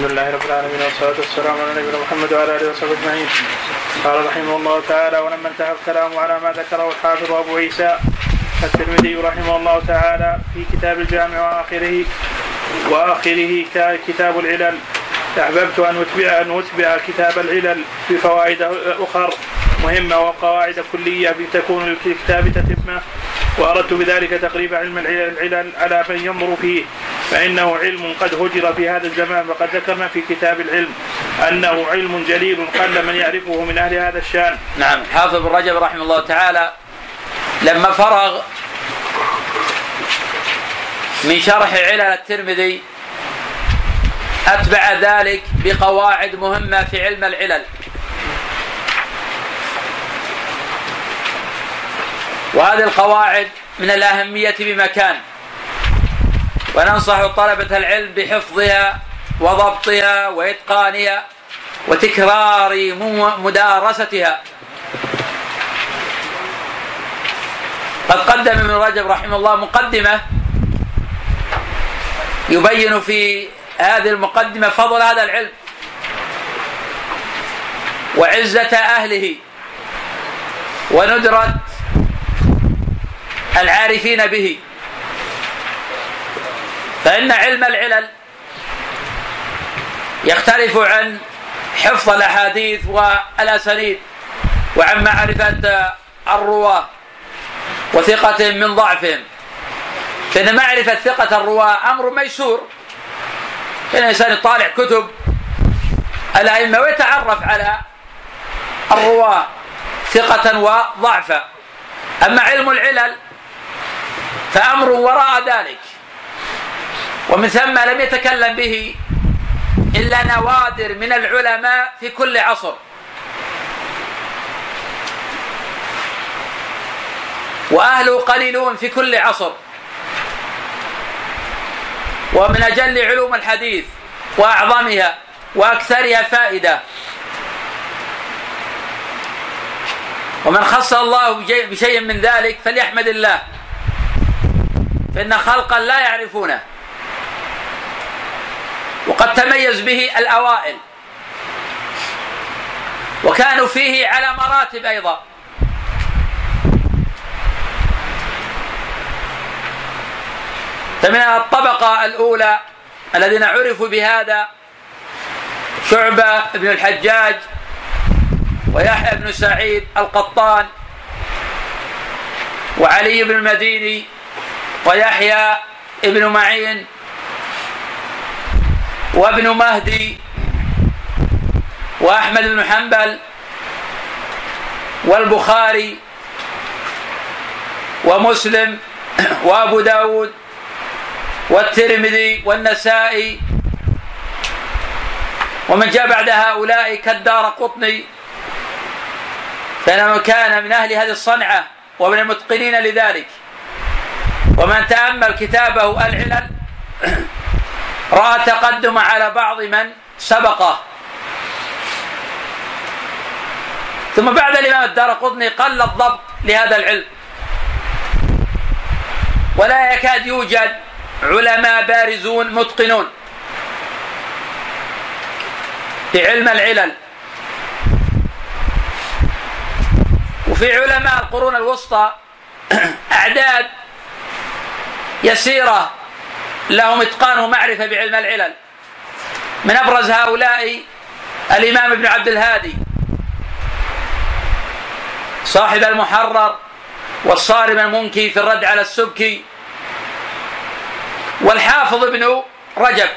الحمد لله رب العالمين والصلاة والسلام على نبينا محمد وعلى آله وصحبه أجمعين. قال رحمه الله تعالى ولما انتهى الكلام على ما ذكره الحافظ أبو عيسى الترمذي رحمه الله تعالى في كتاب الجامع وآخره وآخره كتاب العلل أحببت أن أتبع أن أتبع كتاب العلل بفوائد أخر مهمة وقواعد كلية تكون للكتاب تتمة وأردت بذلك تقريب علم العلل على من ينظر فيه فإنه علم قد هجر في هذا الزمان وقد ذكرنا في كتاب العلم أنه علم جليل قل من يعرفه من أهل هذا الشأن. نعم. حافظ بن رجب رحمه الله تعالى لما فرغ من شرح علل الترمذي أتبع ذلك بقواعد مهمة في علم العلل. وهذه القواعد من الأهمية بمكان. وننصح طلبة العلم بحفظها وضبطها وإتقانها وتكرار مدارستها. قد قدم ابن رجب رحمه الله مقدمة يبين في هذه المقدمة فضل هذا العلم وعزة أهله. وندرة العارفين به. فإن علم العلل يختلف عن حفظ الأحاديث والأسانيد وعن معرفة الرواة وثقة من ضعفهم. فإن معرفة ثقة الرواة أمر ميسور. فإن الإنسان يطالع كتب الأئمة ويتعرف على الرواة ثقة وضعفا. أما علم العلل فأمر وراء ذلك. ومن ثم لم يتكلم به إلا نوادر من العلماء في كل عصر. وأهله قليلون في كل عصر. ومن أجل علوم الحديث وأعظمها وأكثرها فائدة. ومن خص الله بشيء من ذلك فليحمد الله. فإن خلقا لا يعرفونه. وقد تميز به الأوائل. وكانوا فيه على مراتب أيضا. فمن الطبقة الأولى الذين عرفوا بهذا شعبة بن الحجاج ويحيى بن سعيد القطان وعلي بن المديني ويحيى بن معين وابن مهدي وأحمد بن حنبل والبخاري ومسلم وأبو داود والترمذي والنسائي ومن جاء بعد هؤلاء كالدار قطني فإنه كان من أهل هذه الصنعة ومن المتقنين لذلك. ومن تأمل كتابه العلل رأى تقدم على بعض من سبقه. ثم بعد الإمام الدار قطني قل الضبط لهذا العلم. ولا يكاد يوجد علماء بارزون متقنون في علم العلل. وفي علماء القرون الوسطى أعداد يسيرة لهم إتقان ومعرفة بعلم العلل. من أبرز هؤلاء الإمام ابن عبد الهادي صاحب المحرر والصارم المنكي في الرد على السبكي والحافظ ابن رجب.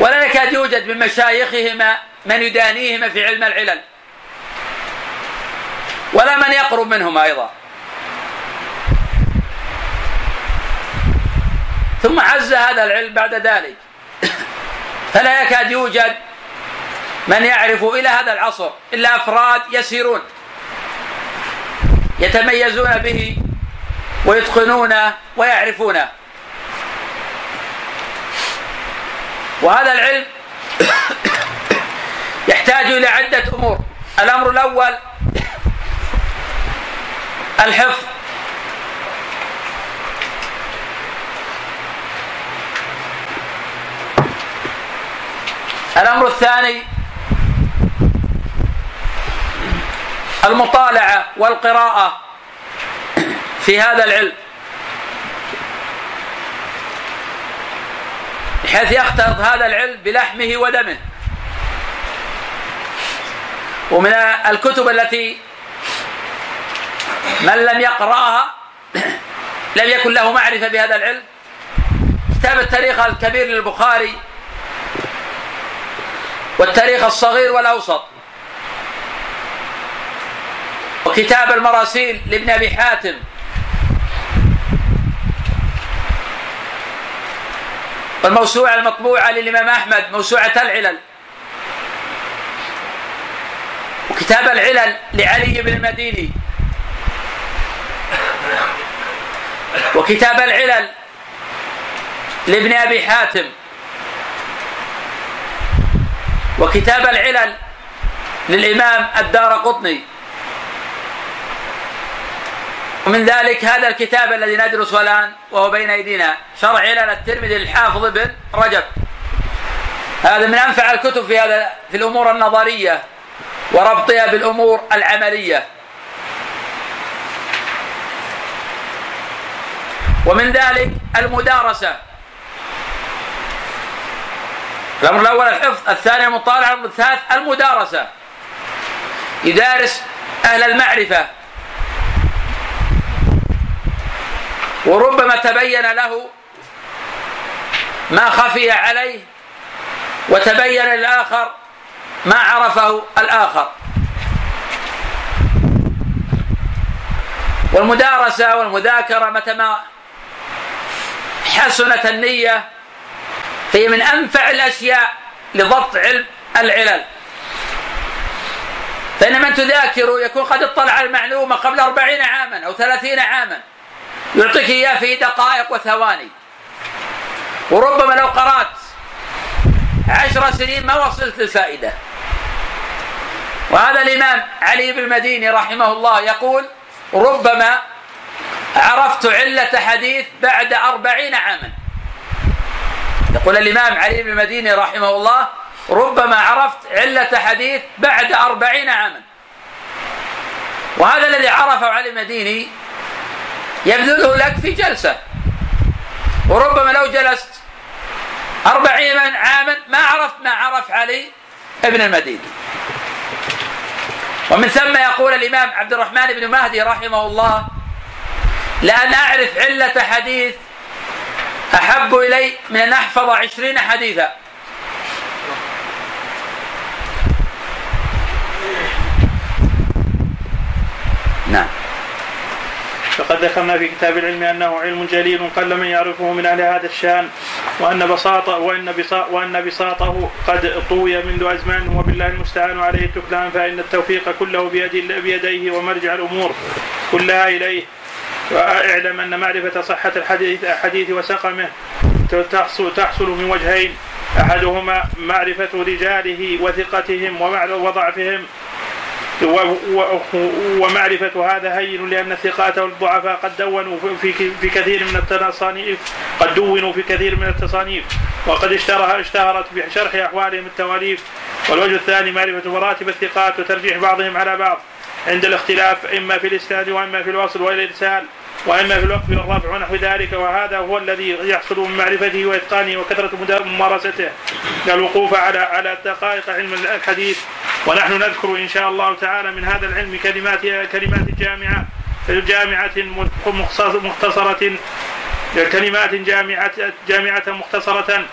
ولا يكاد يوجد من مشايخهما من يدانيهما في علم العلل ولا من يقرب منهما أيضا. ثم عز هذا العلم بعد ذلك. فلا يكاد يوجد من يعرف إلى هذا العصر إلا أفراد يسيرون يتميزون به ويتقنونه ويعرفونه. وهذا العلم يحتاج إلى عدة أمور. الأمر الأول الحفظ الأمر الثاني المطالعة والقراءة في هذا العلم بحيث يختلط هذا العلم بلحمه ودمه. ومن الكتب التي من لم يقرأها لم يكن له معرفة بهذا العلم كتاب التاريخ الكبير للبخاري والتاريخ الصغير والأوسط. وكتاب المراسيل لابن أبي حاتم. والموسوعة المطبوعة للإمام أحمد موسوعة العلل. وكتاب العلل لعلي بن المديني. وكتاب العلل لابن أبي حاتم. وكتاب العلل للإمام الدار قطني. ومن ذلك هذا الكتاب الذي ندرسه الآن وهو بين أيدينا شرع علل الترمذي للحافظ ابن رجب. هذا من أنفع الكتب في هذا في الأمور النظرية وربطها بالأمور العملية. ومن ذلك المدارسة. الأمر الأول الحفظ الثاني المطالعة الأمر الثالث المدارسة. يدارس أهل المعرفة. وربما تبين له ما خفي عليه وتبين للآخر ما عرفه الآخر. والمدارسة والمذاكرة متى ما حسنت النية فهي من أنفع الأشياء لضبط علم العلل. فإن من تذاكر يكون قد اطلع على المعلومة قبل أربعين عاما أو ثلاثين عاما يعطيك إياه في دقائق وثواني. وربما لو قرأت عشر سنين ما وصلت للفائدة. وهذا الإمام علي بن المديني رحمه الله يقول ربما عرفت علة حديث بعد أربعين عاما. يقول الإمام علي بن المديني رحمه الله ربما عرفت علة حديث بعد أربعين عاما. وهذا الذي عرفه علي المديني يبذله لك في جلسة. وربما لو جلست أربعين عاما ما عرفت ما عرف علي ابن المديني. ومن ثم يقول الإمام عبد الرحمن بن مهدي رحمه الله لأن أعرف علة حديث أحب إلي من أن أحفظ عشرين حديثا. نعم. فقد ذكرنا في كتاب العلم أنه علم جليل قل من يعرفه من أهل هذا الشأن وأن بساطه وأن وأن بساطه قد طوي منذ أزمان وبالله المستعان عليه التكلان فإن التوفيق كله بيد بيديه ومرجع الأمور كلها إليه. واعلم أن معرفة صحة الحديث الحديث وسقمه تحصل تحصل من وجهين. أحدهما معرفة رجاله وثقتهم وضعفهم. ومعرفة هذا هين لأن الثقات والضعفاء قد دونوا في في كثير من التصانيف. قد دونوا في كثير من التصانيف. وقد اشتهر اشتهرت بشرح أحوالهم التواليف. والوجه الثاني معرفة مراتب الثقات وترجيح بعضهم على بعض. عند الاختلاف إما في الإسناد وإما في الوصل والإرسال وأما في الوقف والرفع ونحو ذلك وهذا هو الذي يحصل من معرفته وإتقانه وكثرة ممارسته. الوقوف على على دقائق علم الحديث. ونحن نذكر إن شاء الله تعالى من هذا العلم كلمات كلمات جامعة جامعة مختصرة كلمات جامعة جامعة مختصرة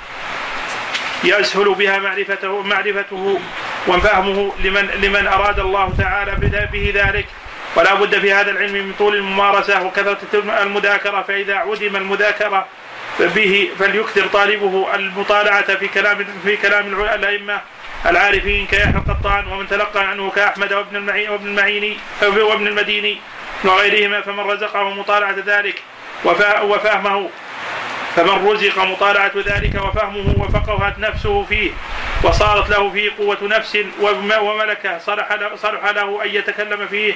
يسهل بها معرفته معرفته وفهمه لمن لمن أراد الله تعالى به ذلك. ولا بد في هذا العلم من طول الممارسة وكثرة المذاكرة فإذا عدم المذاكرة به فليكثر طالبه المطالعة في كلام في كلام الأئمة العارفين كيحيى القطان ومن تلقى عنه كأحمد وابن المعين وابن المعيني وابن المديني وغيرهما فمن رزقه مطالعة ذلك وفهمه فمن رزق مطالعة ذلك وفهمه وفقهت نفسه فيه وصارت له فيه قوة نفس وملكة صلح له, صلح له أن يتكلم فيه.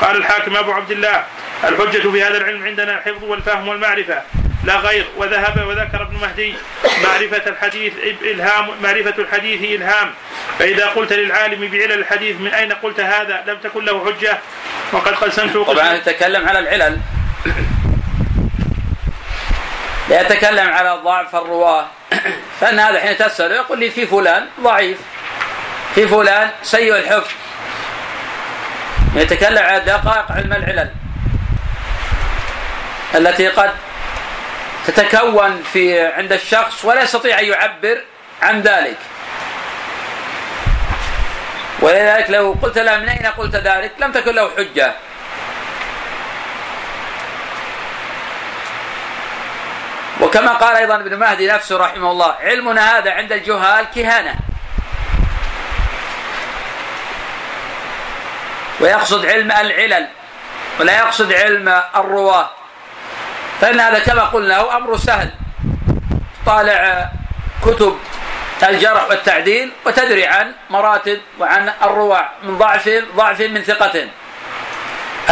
قال الحاكم أبو عبد الله الحجة في هذا العلم عندنا الحفظ والفهم والمعرفة. لا غير وذهب وذكر ابن مهدي معرفة الحديث إلهام معرفة الحديث إلهام. فإذا قلت للعالم بعلل الحديث من أين قلت هذا؟ لم تكن له حجة. وقد قسمت طبعا يتكلم على العلل. لا يتكلم على ضعف الرواة. فان هذا حين تسأله يقول لي في فلان ضعيف. في فلان سيء الحفظ. يتكلم على دقائق علم العلل. التي قد تتكون في عند الشخص ولا يستطيع أن يعبر عن ذلك. ولذلك لو قلت له من أين قلت ذلك؟ لم تكن له حجة. وكما قال أيضا ابن مهدي نفسه رحمه الله علمنا هذا عند الجهال كهانة. ويقصد علم العلل ولا يقصد علم الرواة. فإن هذا كما قلنا هو أمر سهل. طالع كتب الجرح والتعديل وتدري عن مراتب وعن الرواع من ضعف ضعف من ثقة.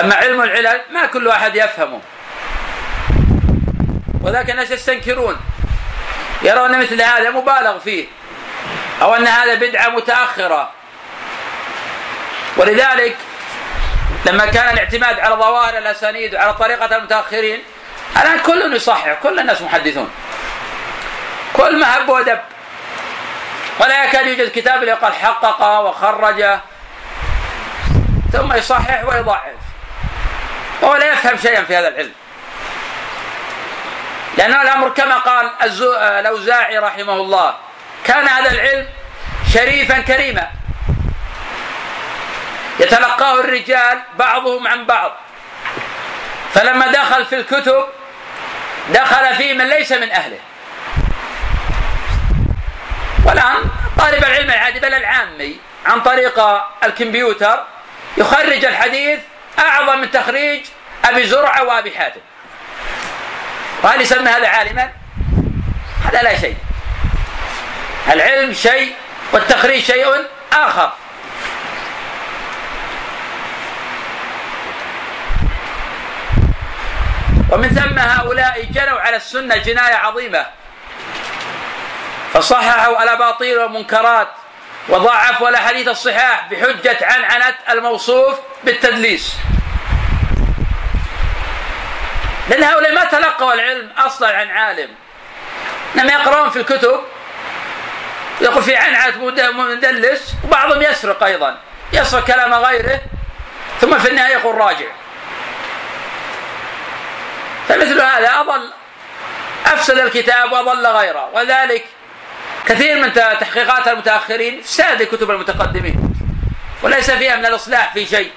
أما علم العلل ما كل أحد يفهمه. وذاك الناس يستنكرون. يرون مثل هذا مبالغ فيه. أو أن هذا بدعة متأخرة. ولذلك لما كان الاعتماد على ظواهر الأسانيد وعلى طريقة المتأخرين الآن كل يصحح كل الناس محدثون. كل ما هب ودب. ولا يكاد يوجد كتاب اللي يقال حقق وخرج. ثم يصحح ويضعف. وهو لا يفهم شيئا في هذا العلم. لأن الأمر كما قال الأوزاعي رحمه الله كان هذا العلم شريفا كريما. يتلقاه الرجال بعضهم عن بعض. فلما دخل في الكتب دخل فيه من ليس من أهله. والآن طالب العلم العادي بل العامي عن طريق الكمبيوتر يخرج الحديث أعظم من تخريج أبي زرعة وأبي حاتم. وهل يسمى هذا عالما؟ هذا لا شيء. العلم شيء والتخريج شيء آخر. ومن ثم هؤلاء جنوا على السنة جناية عظيمة. فصححوا الأباطيل والمنكرات وضعفوا الأحاديث الصحاح بحجة عنعنة الموصوف بالتدليس. لأن هؤلاء ما تلقوا العلم أصلا عن عالم. إنما يقرؤون في الكتب يقول في عنعنة مدلس وبعضهم يسرق أيضا يسرق كلام غيره ثم في النهاية يقول راجع. فمثل هذا أضل أفسد الكتاب وأضل غيره. وذلك كثير من تحقيقات المتأخرين فساد كتب المتقدمين وليس فيها من الإصلاح في شيء.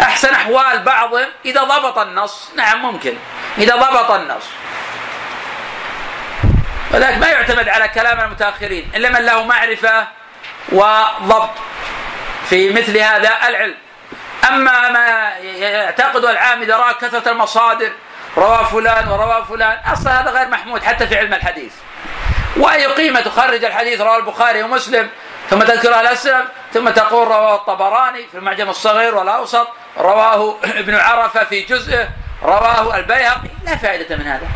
أحسن أحوال بعضهم إذا ضبط النص. نعم ممكن. إذا ضبط النص. ولكن ما يعتمد على كلام المتأخرين إلا من له معرفة وضبط في مثل هذا العلم. أما ما يعتقد العام إذا رأى كثرة المصادر روى فلان وروى فلان أصلا هذا غير محمود حتى في علم الحديث. وأي قيمة تخرج الحديث رواه البخاري ومسلم ثم تذكر الأسلم ثم تقول رواه الطبراني في المعجم الصغير والأوسط رواه ابن عرفة في جزءه رواه البيهقي. لا فائدة من هذا.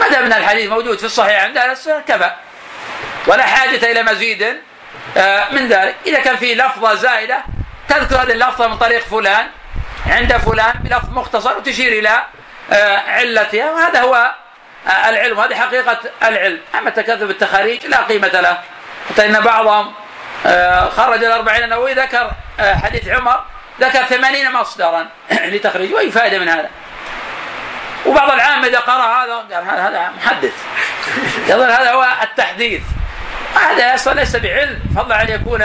ما دام ان الحديث موجود في الصحيح عند أهل السنة. كفى. ولا حاجة إلى مزيد آه، من ذلك. إذا كان في لفظة زائدة تذكر هذه اللفظة من طريق فلان عند فلان بلفظ مختصر وتشير إلى آه، علتها وهذا هو آه، العلم. هذه حقيقة العلم. أما التكذب بالتخاريج لا قيمة له. حتى إن بعضهم خرج الأربعين النووي ذكر حديث عمر ذكر ثمانين مصدرا لتخريج وأي فائدة من هذا؟ وبعض العام إذا قرأ هذا قال هذا محدث. يظن هذا هو التحديث. هذا أصلا ليس بعلم فضلا أن يكون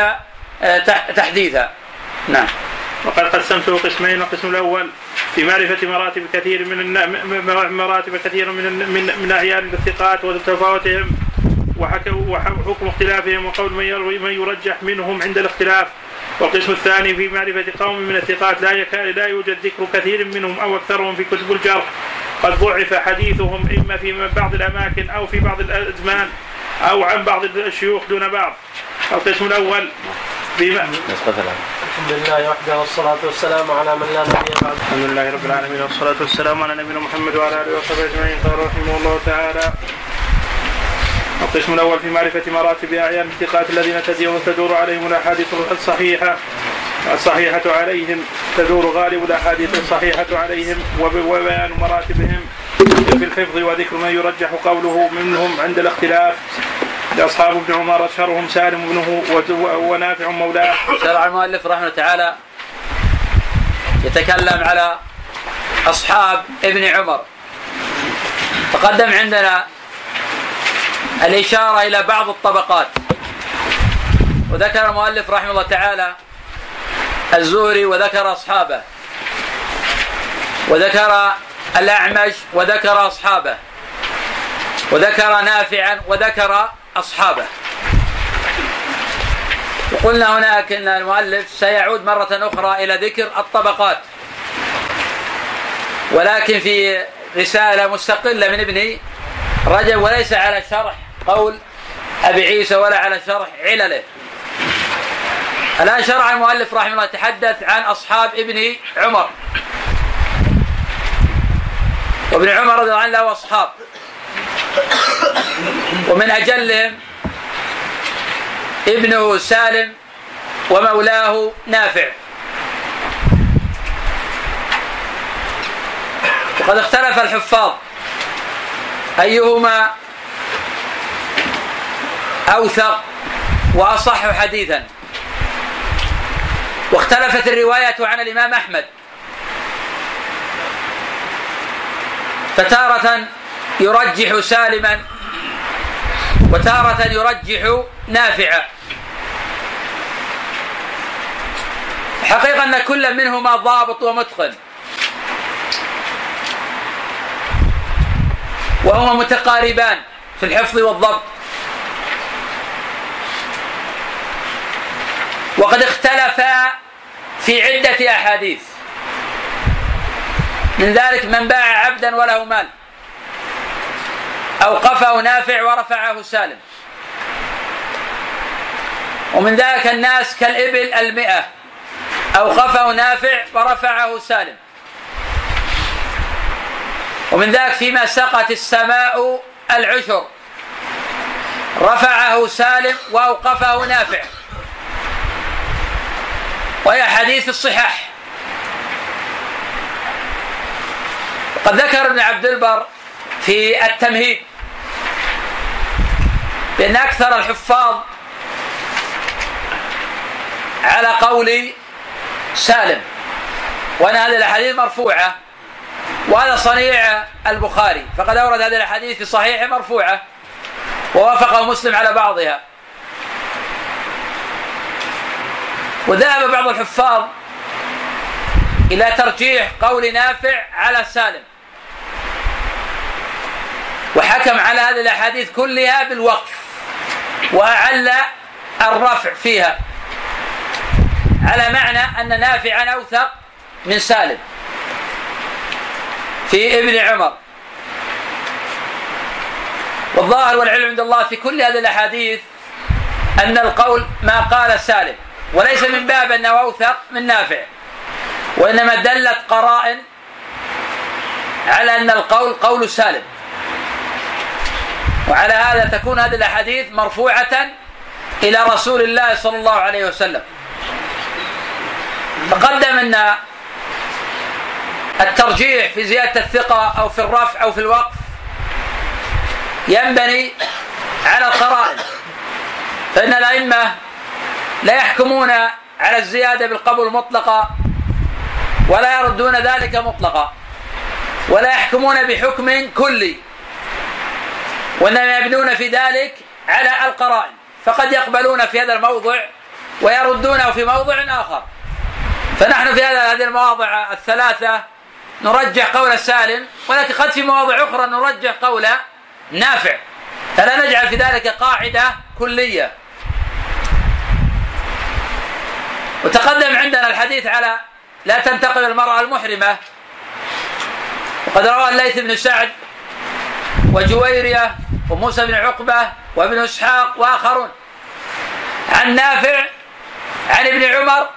آه، تحديثا. نعم. وقد قسمته قسمين القسم الأول في معرفة مراتب كثير من مراتب كثير من من من أعيان الثقات وتفاوتهم وحكم اختلافهم وقول من يرجح منهم عند الاختلاف. والقسم الثاني في معرفة قوم من الثقات لا يكاد لا يوجد ذكر كثير منهم أو أكثرهم في كتب الجرح. قد ضعف حديثهم إما في بعض الأماكن أو في بعض الأزمان أو عن بعض الشيوخ دون بعض. القسم الأول في نسخة الحمد لله وحده والصلاة والسلام على من لا نبي بعد. الحمد لله رب العالمين والصلاة والسلام على نبينا محمد وعلى آله وصحبه أجمعين. قال رحمه الله تعالى القسم الأول في معرفة مراتب أعيان الثقات الذين تدور عليهم الأحاديث الصحيحة الصحيحة عليهم تدور غالب الأحاديث الصحيحة عليهم وبيان مراتبهم في الحفظ وذكر من يرجح قوله منهم عند الاختلاف. أصحاب ابن عمر أشهرهم سالم ابنه ونافع مولاه. شرع المؤلف رحمه تعالى يتكلم على أصحاب ابن عمر. تقدم عندنا الإشارة إلى بعض الطبقات. وذكر المؤلف رحمه الله تعالى الزهري وذكر أصحابه. وذكر الأعمش وذكر أصحابه. وذكر نافعا وذكر أصحابه. وقلنا هناك أن المؤلف سيعود مرة أخرى إلى ذكر الطبقات. ولكن في رسالة مستقلة من ابن رجب وليس على شرح قول أبي عيسى ولا على شرح علله. الآن شرع المؤلف رحمه الله يتحدث عن أصحاب ابن عمر. وابن عمر رضي الله عنه له أصحاب. ومن أجلهم ابنه سالم ومولاه نافع. وقد اختلف الحفاظ أيهما أوثق وأصح حديثا. واختلفت الرواية عن الإمام أحمد. فتارة يرجح سالما وتارة يرجح نافعا. حقيقة أن كل منهما ضابط ومتقن. وهما متقاربان في الحفظ والضبط. وقد اختلفا في عدة أحاديث. من ذلك من باع عبدا وله مال. أوقفه نافع ورفعه سالم. ومن ذلك الناس كالإبل المئة. أوقفه نافع ورفعه سالم. ومن ذلك فيما سقت السماء العشر. رفعه سالم وأوقفه نافع. وهي حديث الصحاح. وقد ذكر ابن عبد البر في التمهيد بأن أكثر الحفاظ على قول سالم وأن هذه الأحاديث مرفوعة وهذا صنيع البخاري فقد أورد هذه الأحاديث في صحيحه مرفوعة ووافقه مسلم على بعضها. وذهب بعض الحفاظ إلى ترجيح قول نافع على سالم. وحكم على هذه الأحاديث كلها بالوقف وأعل الرفع فيها. على معنى أن نافعا أوثق من سالم. في ابن عمر. والظاهر والعلم عند الله في كل هذه الأحاديث أن القول ما قال سالم. وليس من باب أنه أوثق من نافع. وإنما دلت قرائن على أن القول قول سالم. وعلى هذا تكون هذه الأحاديث مرفوعة إلى رسول الله صلى الله عليه وسلم. تقدم أن الترجيح في زيادة الثقة أو في الرفع أو في الوقف ينبني على القرائن. فإن الأئمة لا يحكمون على الزيادة بالقبول مطلقا ولا يردون ذلك مطلقا ولا يحكمون بحكم كلي وإنما يبنون في ذلك على القرائن فقد يقبلون في هذا الموضع ويردونه في موضع آخر. فنحن في هذه المواضع الثلاثة نرجح قول سالم ولكن قد في مواضع أخرى نرجح قول نافع. فلا نجعل في ذلك قاعدة كلية. وتقدم عندنا الحديث على لا تنتقل المرأة المحرمة. وقد روى الليث بن سعد وجويرية وموسى بن عقبة وابن إسحاق وآخرون عن نافع عن ابن عمر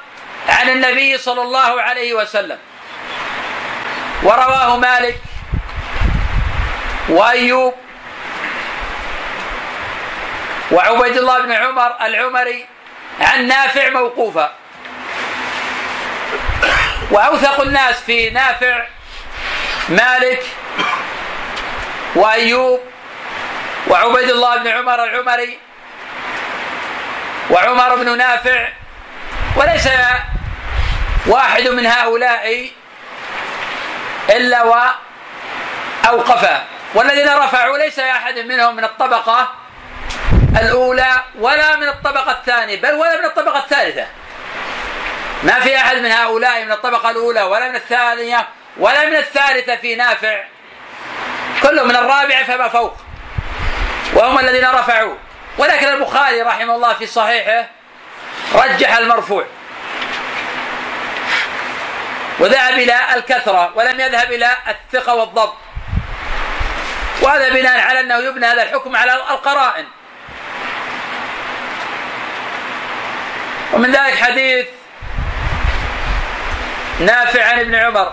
عن النبي صلى الله عليه وسلم. ورواه مالك وأيوب وعبيد الله بن عمر العمري عن نافع موقوفا. وأوثق الناس في نافع مالك وأيوب وعبيد الله بن عمر العمري وعمر بن نافع وليس واحد من هؤلاء إلا وأوقفه والذين رفعوا ليس أحد منهم من الطبقة الأولى ولا من الطبقة الثانية بل ولا من الطبقة الثالثة. ما في أحد من هؤلاء من الطبقة الأولى ولا من الثانية ولا من الثالثة في نافع. كله من الرابعة فما فوق. وهم الذين رفعوا. ولكن البخاري رحمه الله في صحيحه رجح المرفوع. وذهب إلى الكثرة ولم يذهب إلى الثقة والضبط. وهذا بناء على أنه يبنى هذا الحكم على القرائن. ومن ذلك حديث نافع عن ابن عمر.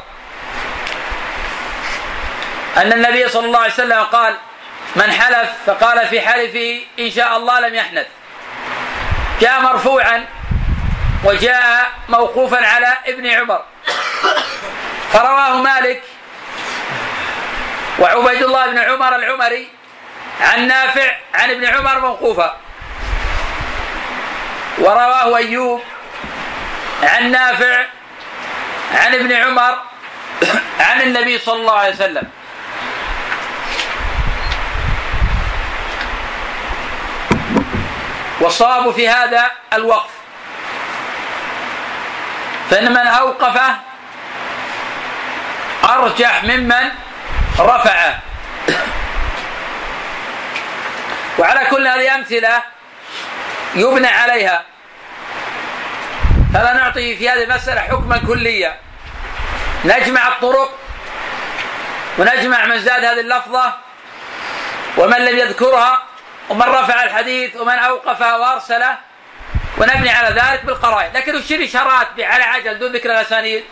أن النبي صلى الله عليه وسلم قال من حلف فقال في حلفه إن شاء الله لم يحنث جاء مرفوعا وجاء موقوفا على ابن عمر. فرواه مالك وعبيد الله بن عمر العمري عن نافع عن ابن عمر موقوفا. ورواه أيوب عن نافع عن ابن عمر عن النبي صلى الله عليه وسلم. والصواب في هذا الوقف. فإن من أوقفه أرجح ممن رفعه. وعلى كل هذه أمثلة يبنى عليها. فلا نعطي في هذه المسألة حكما كليا. نجمع الطرق ونجمع من زاد هذه اللفظة ومن لم يذكرها ومن رفع الحديث ومن أوقفه وأرسله ونبني على ذلك بالقرائن. لكن نشير إشارات على عجل دون ذكر الأسانيد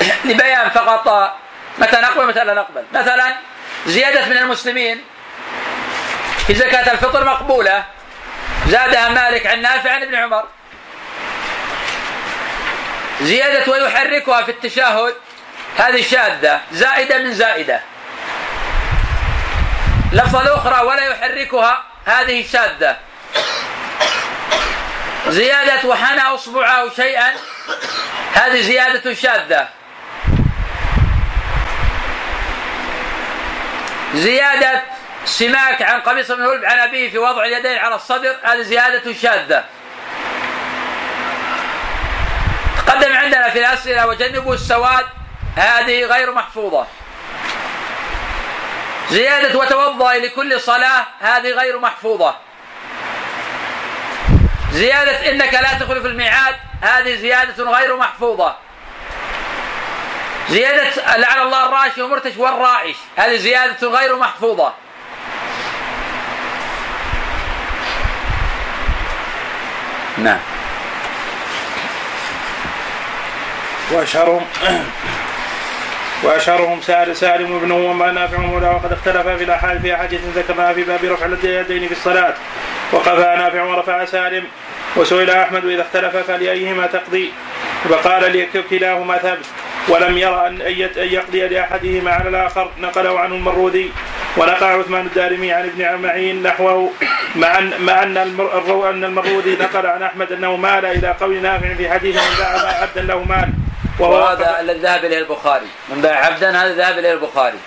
لبيان فقط متى نقبل متى لا نقبل. مثلا زيادة من المسلمين في زكاة الفطر مقبولة. زادها مالك عن نافع عن ابن عمر. زيادة ويحركها في التشهد هذه شاذة زائدة من زائدة. لفظة الأخرى ولا يحركها هذه شاذة. زيادة وحنى أصبعه شيئا هذه زيادة شاذة. زيادة سماك عن قميص بن هلب عن أبيه في وضع اليدين على الصدر هذه زيادة شاذة. تقدم عندنا في الأسئلة وجنبوا السواد هذه غير محفوظة. زيادة وتوضأ لكل صلاة هذه غير محفوظة. زيادة إنك لا تخلف الميعاد هذه زيادة غير محفوظة. زيادة لعن الله الراشي ومرتش والرائش هذه زيادة غير محفوظة. نعم. واشهرهم سال سالم بن وما نافع مولى وقد اختلف في الأحاديث في أحاديث ذكرناها في باب رفع اليدين في الصلاة. وقفا نافع ورفع سالم وسئل أحمد إذا اختلف فلأيهما تقضي؟ فقال كلاهما ثبت ولم يرى ان أن يقضي لأحدهما على الآخر. نقله عنه المرودي ونقل عثمان الدارمي عن ابن معين نحوه. مع ان مع أن أن المرودي نقل عن أحمد أنه مال إلى قول نافع في حديث من باع عبدا له مال. وهو هذا الذي ذهب إليه البخاري. من باع عبدا هذا ذهب إليه البخاري.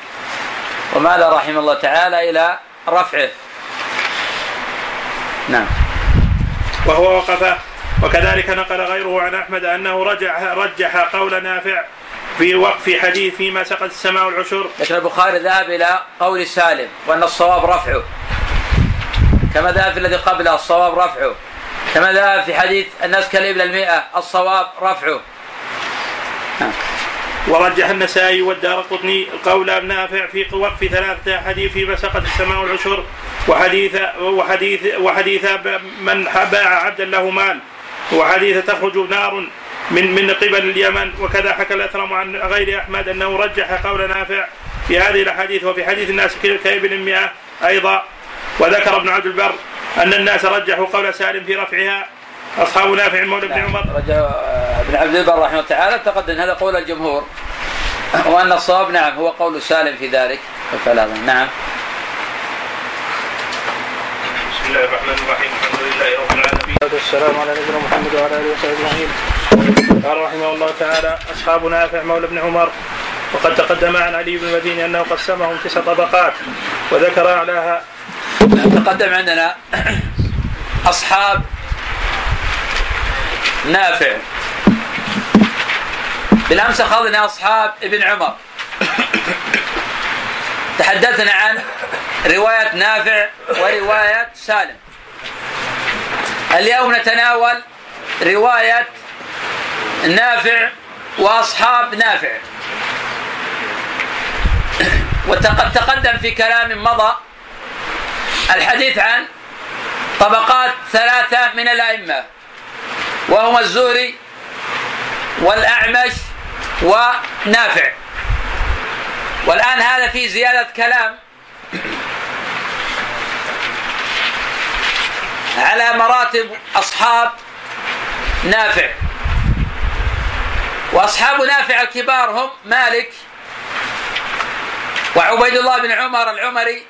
ومال رحمه الله تعالى إلى رفعه؟ نعم. وهو وقف وكذلك نقل غيره عن أحمد أنه رجح رجح قول نافع في وقف حديث فيما سقط السماء العشر لكن البخاري ذهب إلى قول سالم وأن الصواب رفعه. كما ذهب في الذي قبله الصواب رفعه. كما ذهب في حديث الناس كالإبل المئة الصواب رفعه. ورجح النسائي والدار قطني قول نافع في وقف ثلاثة حديث فيما سقط السماء العشر وحديث وحديث وحديث من باع عبدا له مال وحديث تخرج نار من من قبل اليمن وكذا حكى الأثرم عن غير أحمد أنه رجح قول نافع في هذه الأحاديث وفي حديث الناس كابن المئة أيضا. وذكر ابن عبد البر أن الناس رجحوا قول سالم في رفعها أصحاب نافع مولى بن عمر. رجع آه، ابن عبد البر رحمه الله تعالى. تقدم هذا قول الجمهور. وأن الصواب نعم هو قول سالم في ذلك. فلا نعم. بسم الله الرحمن الرحيم. الحمد لله رب العالمين. والسلام على نبينا محمد وعلى آله وصحبه أجمعين. قال رحمه الله تعالى أصحاب نافع مولى بن عمر. وقد تقدم عن علي بن المديني أنه قسمهم تسع طبقات وذكر أعلاها. تقدم عندنا أصحاب نافع. بالأمس اخذنا أصحاب ابن عمر. تحدثنا عن رواية نافع ورواية سالم. اليوم نتناول رواية نافع وأصحاب نافع. وقد تقدم في كلام مضى الحديث عن طبقات ثلاثة من الأئمة. وهم الزوري والأعمش ونافع. والآن هذا في زيادة كلام على مراتب أصحاب نافع. وأصحاب نافع الكبار هم مالك وعبيد الله بن عمر العمري.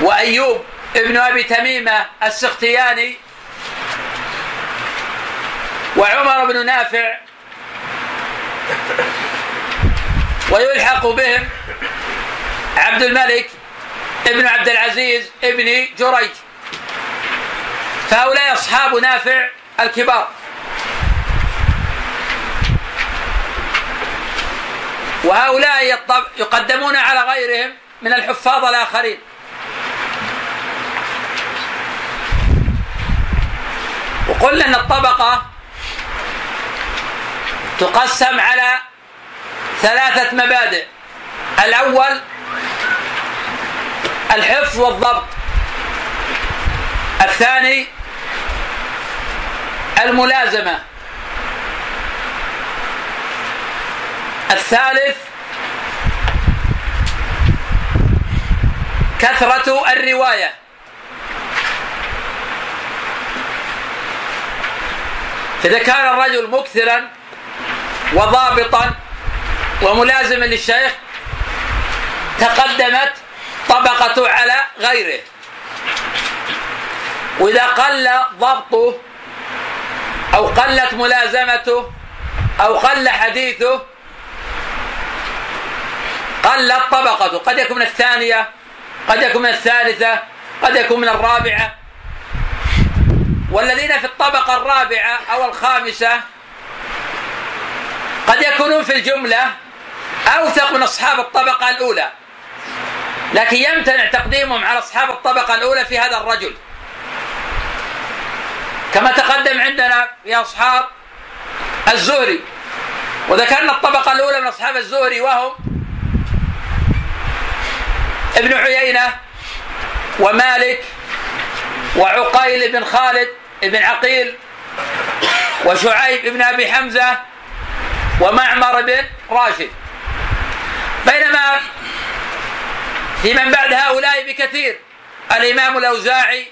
وأيوب ابن أبي تميمة السختياني وعمر بن نافع ويلحق بهم عبد الملك ابن عبد العزيز ابن جريج. فهؤلاء أصحاب نافع الكبار. وهؤلاء يقدمون على غيرهم من الحفاظ الآخرين. وقلنا أن الطبقة تقسم على ثلاثة مبادئ. الأول الحفظ والضبط. الثاني الملازمة. الثالث كثرة الرواية. إذا كان الرجل مكثرا وضابطا وملازما للشيخ تقدمت طبقته على غيره. وإذا قل ضبطه أو قلت ملازمته أو قل حديثه قلت طبقته. قد يكون من الثانية قد يكون من الثالثة قد يكون من الرابعة. والذين في الطبقة الرابعة أو الخامسة قد يكونون في الجملة أوثق من أصحاب الطبقة الأولى. لكن يمتنع تقديمهم على أصحاب الطبقة الأولى في هذا الرجل. كما تقدم عندنا في أصحاب الزهري. وذكرنا الطبقة الأولى من أصحاب الزهري وهم ابن عيينة ومالك وعقيل بن خالد بن عقيل وشعيب بن أبي حمزة ومعمر بن راشد. بينما في من بعد هؤلاء بكثير الإمام الأوزاعي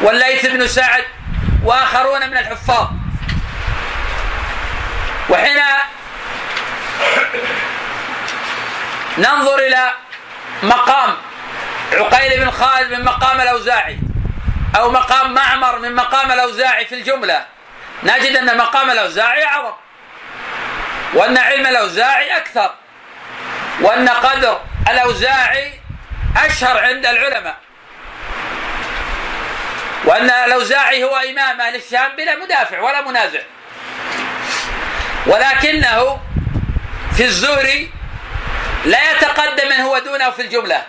والليث بن سعد وآخرون من الحفاظ. وحين ننظر إلى مقام عقيل بن خالد من مقام الأوزاعي أو مقام معمر من مقام الأوزاعي في الجملة. نجد أن مقام الأوزاعي أعظم وأن علم الأوزاعي أكثر وأن قدر الأوزاعي أشهر عند العلماء. وأن الأوزاعي هو إمام أهل الشام بلا مدافع ولا منازع. ولكنه في الزهري لا يتقدم من هو دونه في الجملة.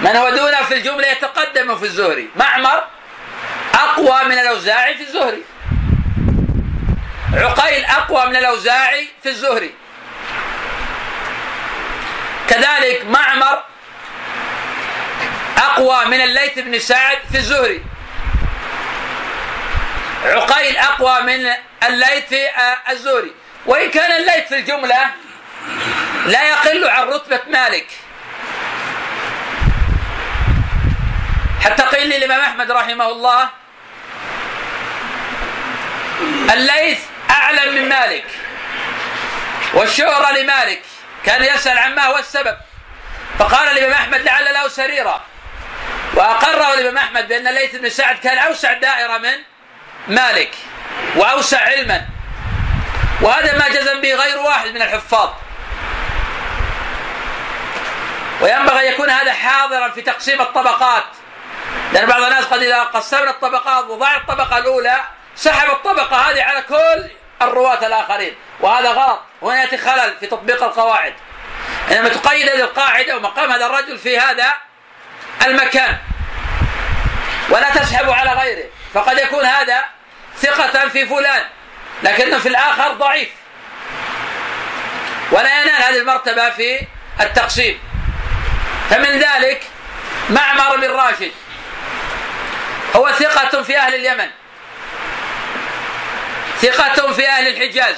من هو دونه في الجملة يتقدم في الزهري. معمر أقوى من الأوزاعي في الزهري. عقيل أقوى من الأوزاعي في الزهري. كذلك معمر أقوى من الليث بن سعد في الزهري. عقيل أقوى من الليث في الزهري. وإن كان الليث في الجملة لا يقل عن رتبة مالك. حتى قيل للإمام أحمد رحمه الله. الليث أعلم من مالك والشهرة لمالك. كان يسأل عما هو السبب. فقال الإمام أحمد لعل له سريرة وأقره الإمام أحمد بأن الليث بن سعد كان أوسع دائرة من مالك وأوسع علما. وهذا ما جزم به غير واحد من الحفاظ. وينبغي أن يكون هذا حاضرا في تقسيم الطبقات. لأن بعض الناس قد إذا قسمنا الطبقات وضع الطبقة الأولى سحب الطبقة هذه على كل الرواة الآخرين. وهذا غلط. وهنا يأتي خلل في تطبيق القواعد. إنما تقيد هذه القاعدة ومقام هذا الرجل في هذا المكان. ولا تسحب على غيره. فقد يكون هذا ثقة في فلان لكنه في الآخر ضعيف. ولا ينال هذه المرتبة في التقسيم. فمن ذلك معمر بن راشد. هو ثقة في أهل اليمن. ثقة في أهل الحجاز.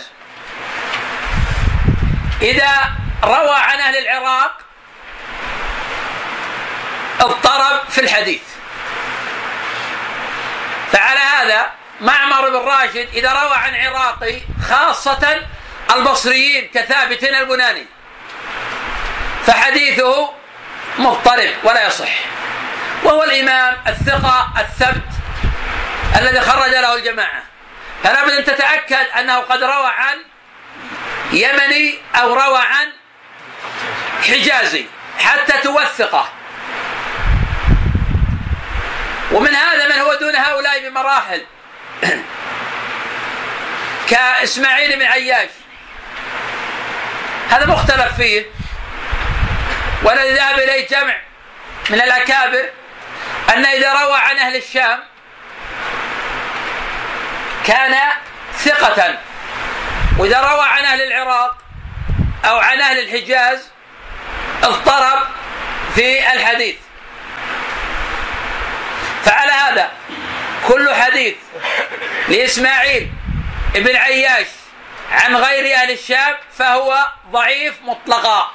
إذا روى عن أهل العراق اضطرب في الحديث. فعلى هذا معمر بن راشد إذا روى عن عراقي خاصة البصريين كثابت البناني فحديثه مضطرب ولا يصح. وهو الإمام الثقة الثبت الذي خرج له الجماعة. فلا بد أن تتأكد أنه قد روى عن يمني أو روى عن حجازي حتى توثقه. ومن هذا من هو دون هؤلاء بمراحل. كإسماعيل بن عياش. هذا مختلف فيه. والذي ذهب إليه جمع من الأكابر. أن إذا روى عن أهل الشام كان ثقة. وإذا روى عن أهل العراق أو عن أهل الحجاز اضطرب في الحديث. فعلى هذا كل حديث لإسماعيل ابن عياش عن غير أهل الشام فهو ضعيف مطلقا.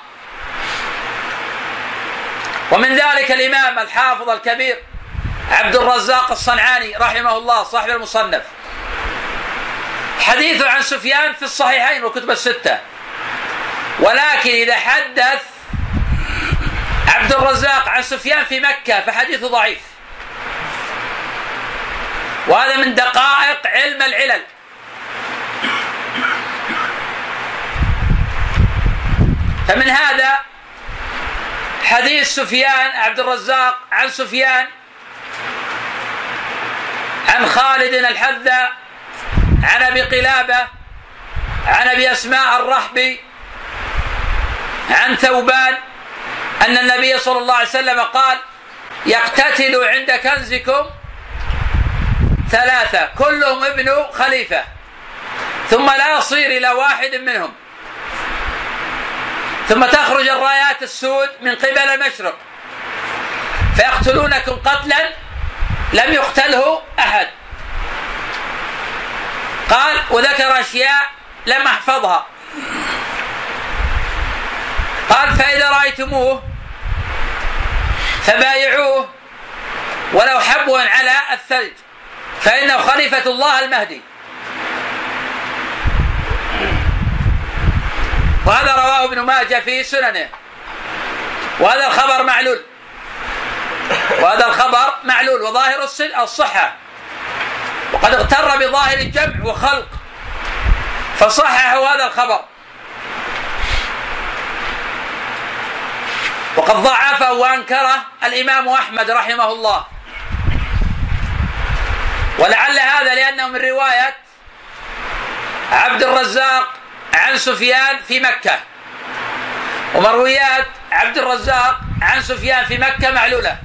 ومن ذلك الإمام الحافظ الكبير عبد الرزاق الصنعاني رحمه الله صاحب المصنف. حديثه عن سفيان في الصحيحين والكتب الستة. ولكن إذا حدث عبد الرزاق عن سفيان في مكة فحديثه ضعيف. وهذا من دقائق علم العلل. فمن هذا حديث سفيان عبد الرزاق عن سفيان عن خالد الحذا عن أبي قلابة عن أبي أسماء الرحبي عن ثوبان أن النبي صلى الله عليه وسلم قال يقتتل عند كنزكم ثلاثة كلهم ابن خليفة ثم لا يصير إلى واحد منهم. ثم تخرج الرايات السود من قبل المشرق فيقتلونكم قتلا لم يقتله أحد. قال وذكر أشياء لم أحفظها. قال فإذا رأيتموه فبايعوه ولو حبوا على الثلج فإنه خليفة الله المهدي. وهذا رواه ابن ماجه في سننه. وهذا الخبر معلول. وهذا الخبر معلول وظاهر الصحة. وقد اغتر بظاهر الجمع وخلق فصححوا هذا الخبر. وقد ضعفه وأنكره الإمام أحمد رحمه الله. ولعل هذا لأنه من رواية عبد الرزاق عن سفيان في مكة. ومرويات عبد الرزاق عن سفيان في مكة معلولة.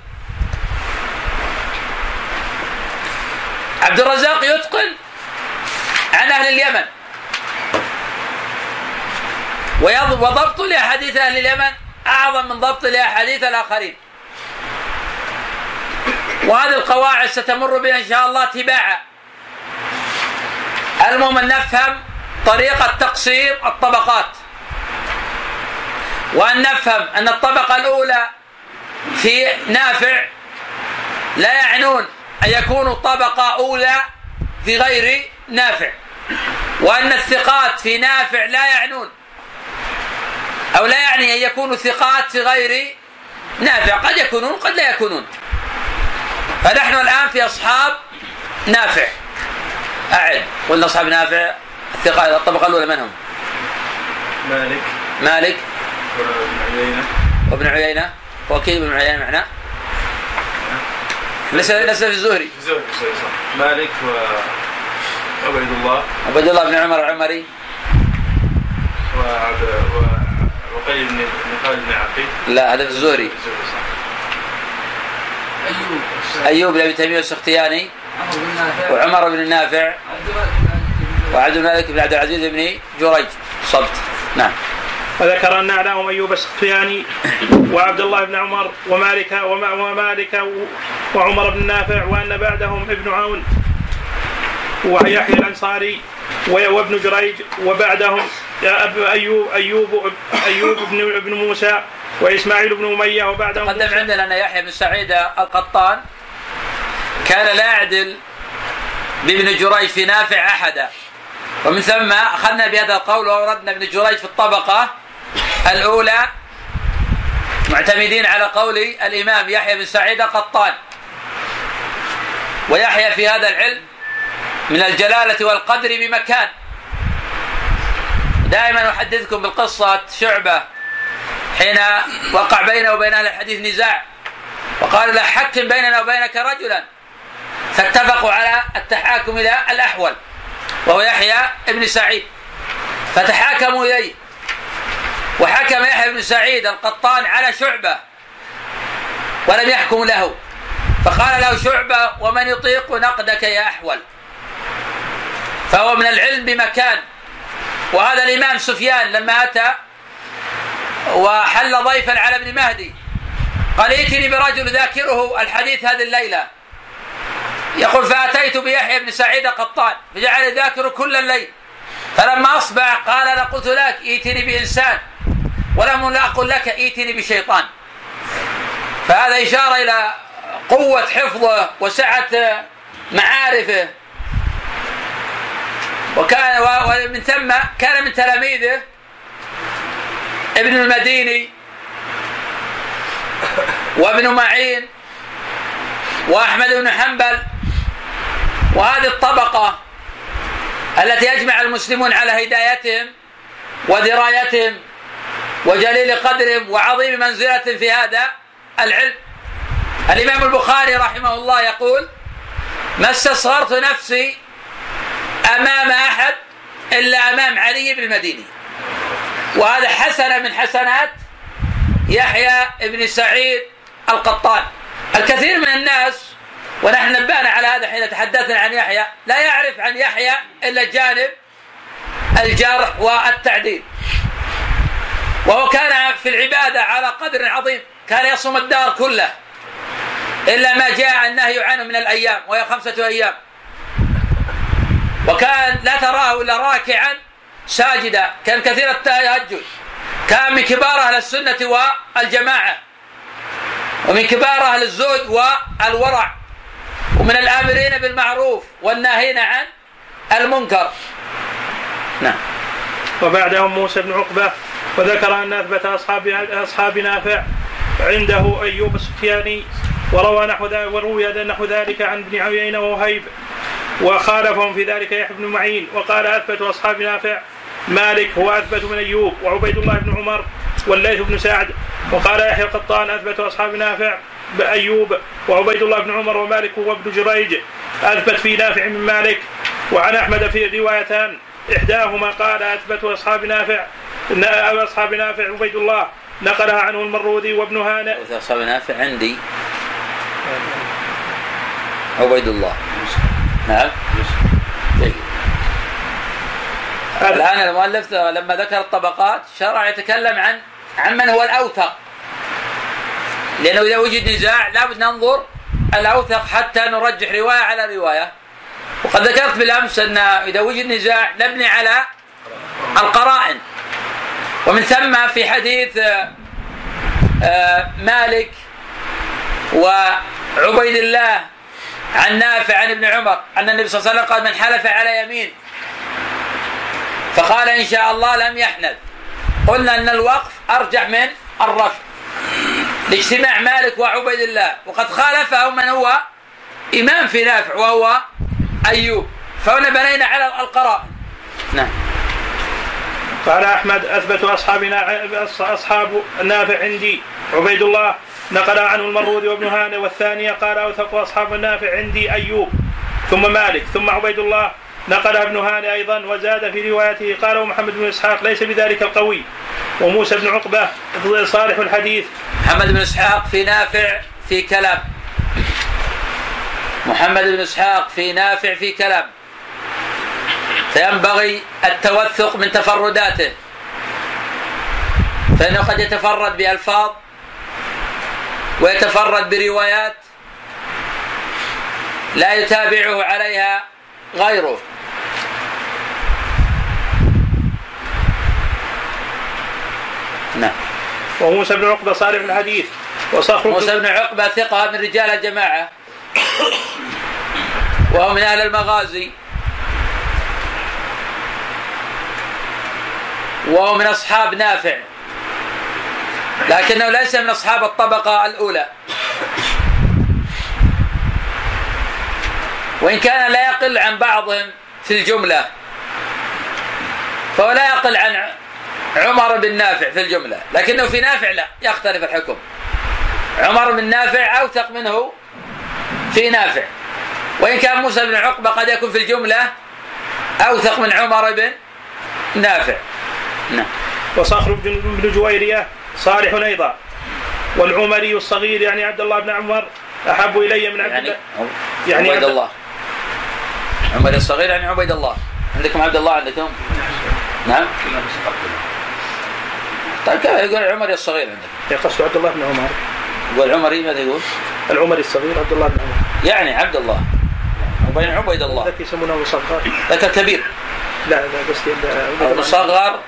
عبد الرزاق يتقن عن أهل اليمن. وضبط لأحاديث أهل اليمن أعظم من ضبط لأحاديث الآخرين. وهذه القواعد ستمر بنا إن شاء الله تباعا. المهم أن نفهم طريقة تقسيم الطبقات. وأن نفهم أن الطبقة الأولى في نافع لا يعنون أن يكونوا طبقة أولى في غير نافع. وأن الثقات في نافع لا يعنون أو لا يعني أن يكونوا ثقات في غير نافع. قد يكونون قد لا يكونون. فنحن الآن في أصحاب نافع. أعد. قلنا أصحاب نافع. الثقات الطبقة الأولى من هم؟ مالك. مالك. وابن عيينة. وابن عيينة. وكيل بن عيينة معنا. ليس ليس في الزهري. زهري زهري صح. مالك و عبيد الله عبد الله بن عمر العمري. وعبد و- وقيل بن خالد بن عقيل. لا هذا في الزهري. زهري صح. أيوب. بن أبي تيمية السختياني. وعمر بن النافع وعبد الملك بن عبد العزيز بن جريج. صبت. نعم. وذكر أن اعلاهم أيوب السختياني وعبد الله بن عمر ومالك وما- ومالك وعمر بن نافع وأن بعدهم ابن عون ويحيى الأنصاري و- وابن جريج وبعدهم ايوب ايوب أيوب بن ابن موسى وإسماعيل بن أمية وبعدهم قدم عندنا أن يحيى بن سعيد القطان كان لا يعدل بابن جريج في نافع أحدا. ومن ثم أخذنا بهذا القول وأوردنا ابن جريج في الطبقة الأولى معتمدين على قول الإمام يحيى بن سعيد القطان ويحيى في هذا العلم من الجلالة والقدر بمكان. دائما أحدثكم بالقصة شعبة حين وقع بينه وبين أهل الحديث نزاع. وقالوا لا حكم بيننا وبينك رجلا. فاتفقوا على التحاكم إلى الأحول. وهو يحيى بن سعيد. فتحاكموا إليه. وحكم يحيى بن سعيد القطان على شعبة ولم يحكم له. فقال له شعبة ومن يطيق نقدك يا أحول؟ فهو من العلم بمكان. وهذا الإمام سفيان لما أتى وحل ضيفا على ابن مهدي قال ائتني برجل ذاكره الحديث هذه الليلة. يقول فأتيت بيحيى بن سعيد قطان فجعل يذاكر كل الليل. فلما أصبح قال أنا قلت لك ائتني بإنسان ولم أقل لك ائتني بشيطان. فهذا إشارة إلى قوة حفظه وسعة معارفه. وكان ومن ثم كان من تلاميذه ابن المديني وابن معين وأحمد بن حنبل وهذه الطبقة التي يجمع المسلمون على هدايتهم ودرايتهم وجليل قدرهم وعظيم منزله في هذا العلم. الإمام البخاري رحمه الله يقول ما استصغرت نفسي أمام أحد إلا أمام علي بن المديني. وهذا حسنة من حسنات يحيى بن سعيد القطان. الكثير من الناس ونحن نبهنا على هذا حين تحدثنا عن يحيى. لا يعرف عن يحيى إلا جانب الجرح والتعديل. وهو كان في العبادة على قدر عظيم. كان يصوم الدار كله. إلا ما جاء النهي عنه من الأيام وهي خمسة أيام. وكان لا تراه إلا راكعا ساجدا. كان كثير التهجد. كان من كبار أهل السنة والجماعة. ومن كبار أهل الزهد والورع. ومن الآمرين بالمعروف والناهين عن المنكر. نعم. وبعدهم موسى بن عقبة وذكر أن أثبت أصحاب أصحاب نافع عنده أيوب السفياني وروى نحو ذلك وروي نحو ذلك عن ابن عيينة ووهيب وخالفهم في ذلك يحيى بن معين وقال أثبت أصحاب نافع مالك هو أثبت من أيوب وعبيد الله بن عمر والليث بن سعد وقال يحيى القطان أثبت أصحاب نافع بأيوب وعبيد الله بن عمر ومالك وابن جريج أثبت في نافع من مالك وعن أحمد في روايتان إحداهما قال أثبت أصحاب نافع أصحاب نافع عبيد الله نقلها عنه المروذي وابن هانئ. أصحاب نافع عندي. عبيد الله. نعم. جيد الآن المؤلف لما ذكر الطبقات شرع يتكلم عن عن من هو الأوثق. لأنه إذا وجد نزاع لابد ننظر الأوثق حتى نرجح رواية على رواية. وقد ذكرت بالأمس أن إذا وجد نزاع نبني على القرائن. ومن ثم في حديث آه، آه، مالك وعبيد الله عن نافع عن ابن عمر أن النبي صلى الله عليه وسلم قال من حلف على يمين فقال إن شاء الله لم يحنث. قلنا أن الوقف أرجح من الرفع. لاجتماع مالك وعبيد الله. وقد خالفه من هو إمام في نافع وهو أيوب. فهنا بنينا على القرائن. نعم. قال أحمد أثبت أصحابنا أصحاب نافع عندي. عبيد الله نقل عنه المرود وابن هانئ والثانيه قال أوثق أصحاب النافع عندي أيوب. ثم مالك ثم عبيد الله نقل ابن هانئ أيضا وزاد في روايته قال محمد بن إسحاق ليس بذلك القوي. وموسى بن عقبة صالح الحديث. محمد بن إسحاق في نافع في كلام. محمد بن إسحاق في نافع في كلام. فينبغي التوثق من تفرداته. فإنه قد يتفرد بألفاظ ويتفرد بروايات لا يتابعه عليها غيره. نعم. وموسى بن عقبة صالح الحديث وصخر موسى بن عقبة ثقة من رجال الجماعة. وهو من أهل المغازي. وهو من أصحاب نافع. لكنه ليس من أصحاب الطبقة الأولى. وإن كان لا يقل عن بعضهم في الجملة فهو لا يقل عن عمر بن نافع في الجملة. لكنه في نافع لا يختلف الحكم. عمر بن نافع أوثق منه في نافع. وإن كان موسى بن عقبة قد يكون في الجملة أوثق من عمر بن نافع. نعم. وصخر بن جويرية صالح أيضا. والعمري الصغير يعني عبد الله بن عمر أحب إلي من عبد يعني الله. يعني عبيد الله. عمر الصغير يعني عبيد الله. عندكم عبد الله عندكم؟ نعم. طيب كيف يقول العمري الصغير عندك؟ يقصد عبد الله بن عمر. يقول العمري ماذا يقول؟ العمري الصغير عبد الله بن عمر. يعني عبد الله. وبين عبيد الله. ذاك يسمونه مصغر ذاك الكبير. لا لا قصدي المصغر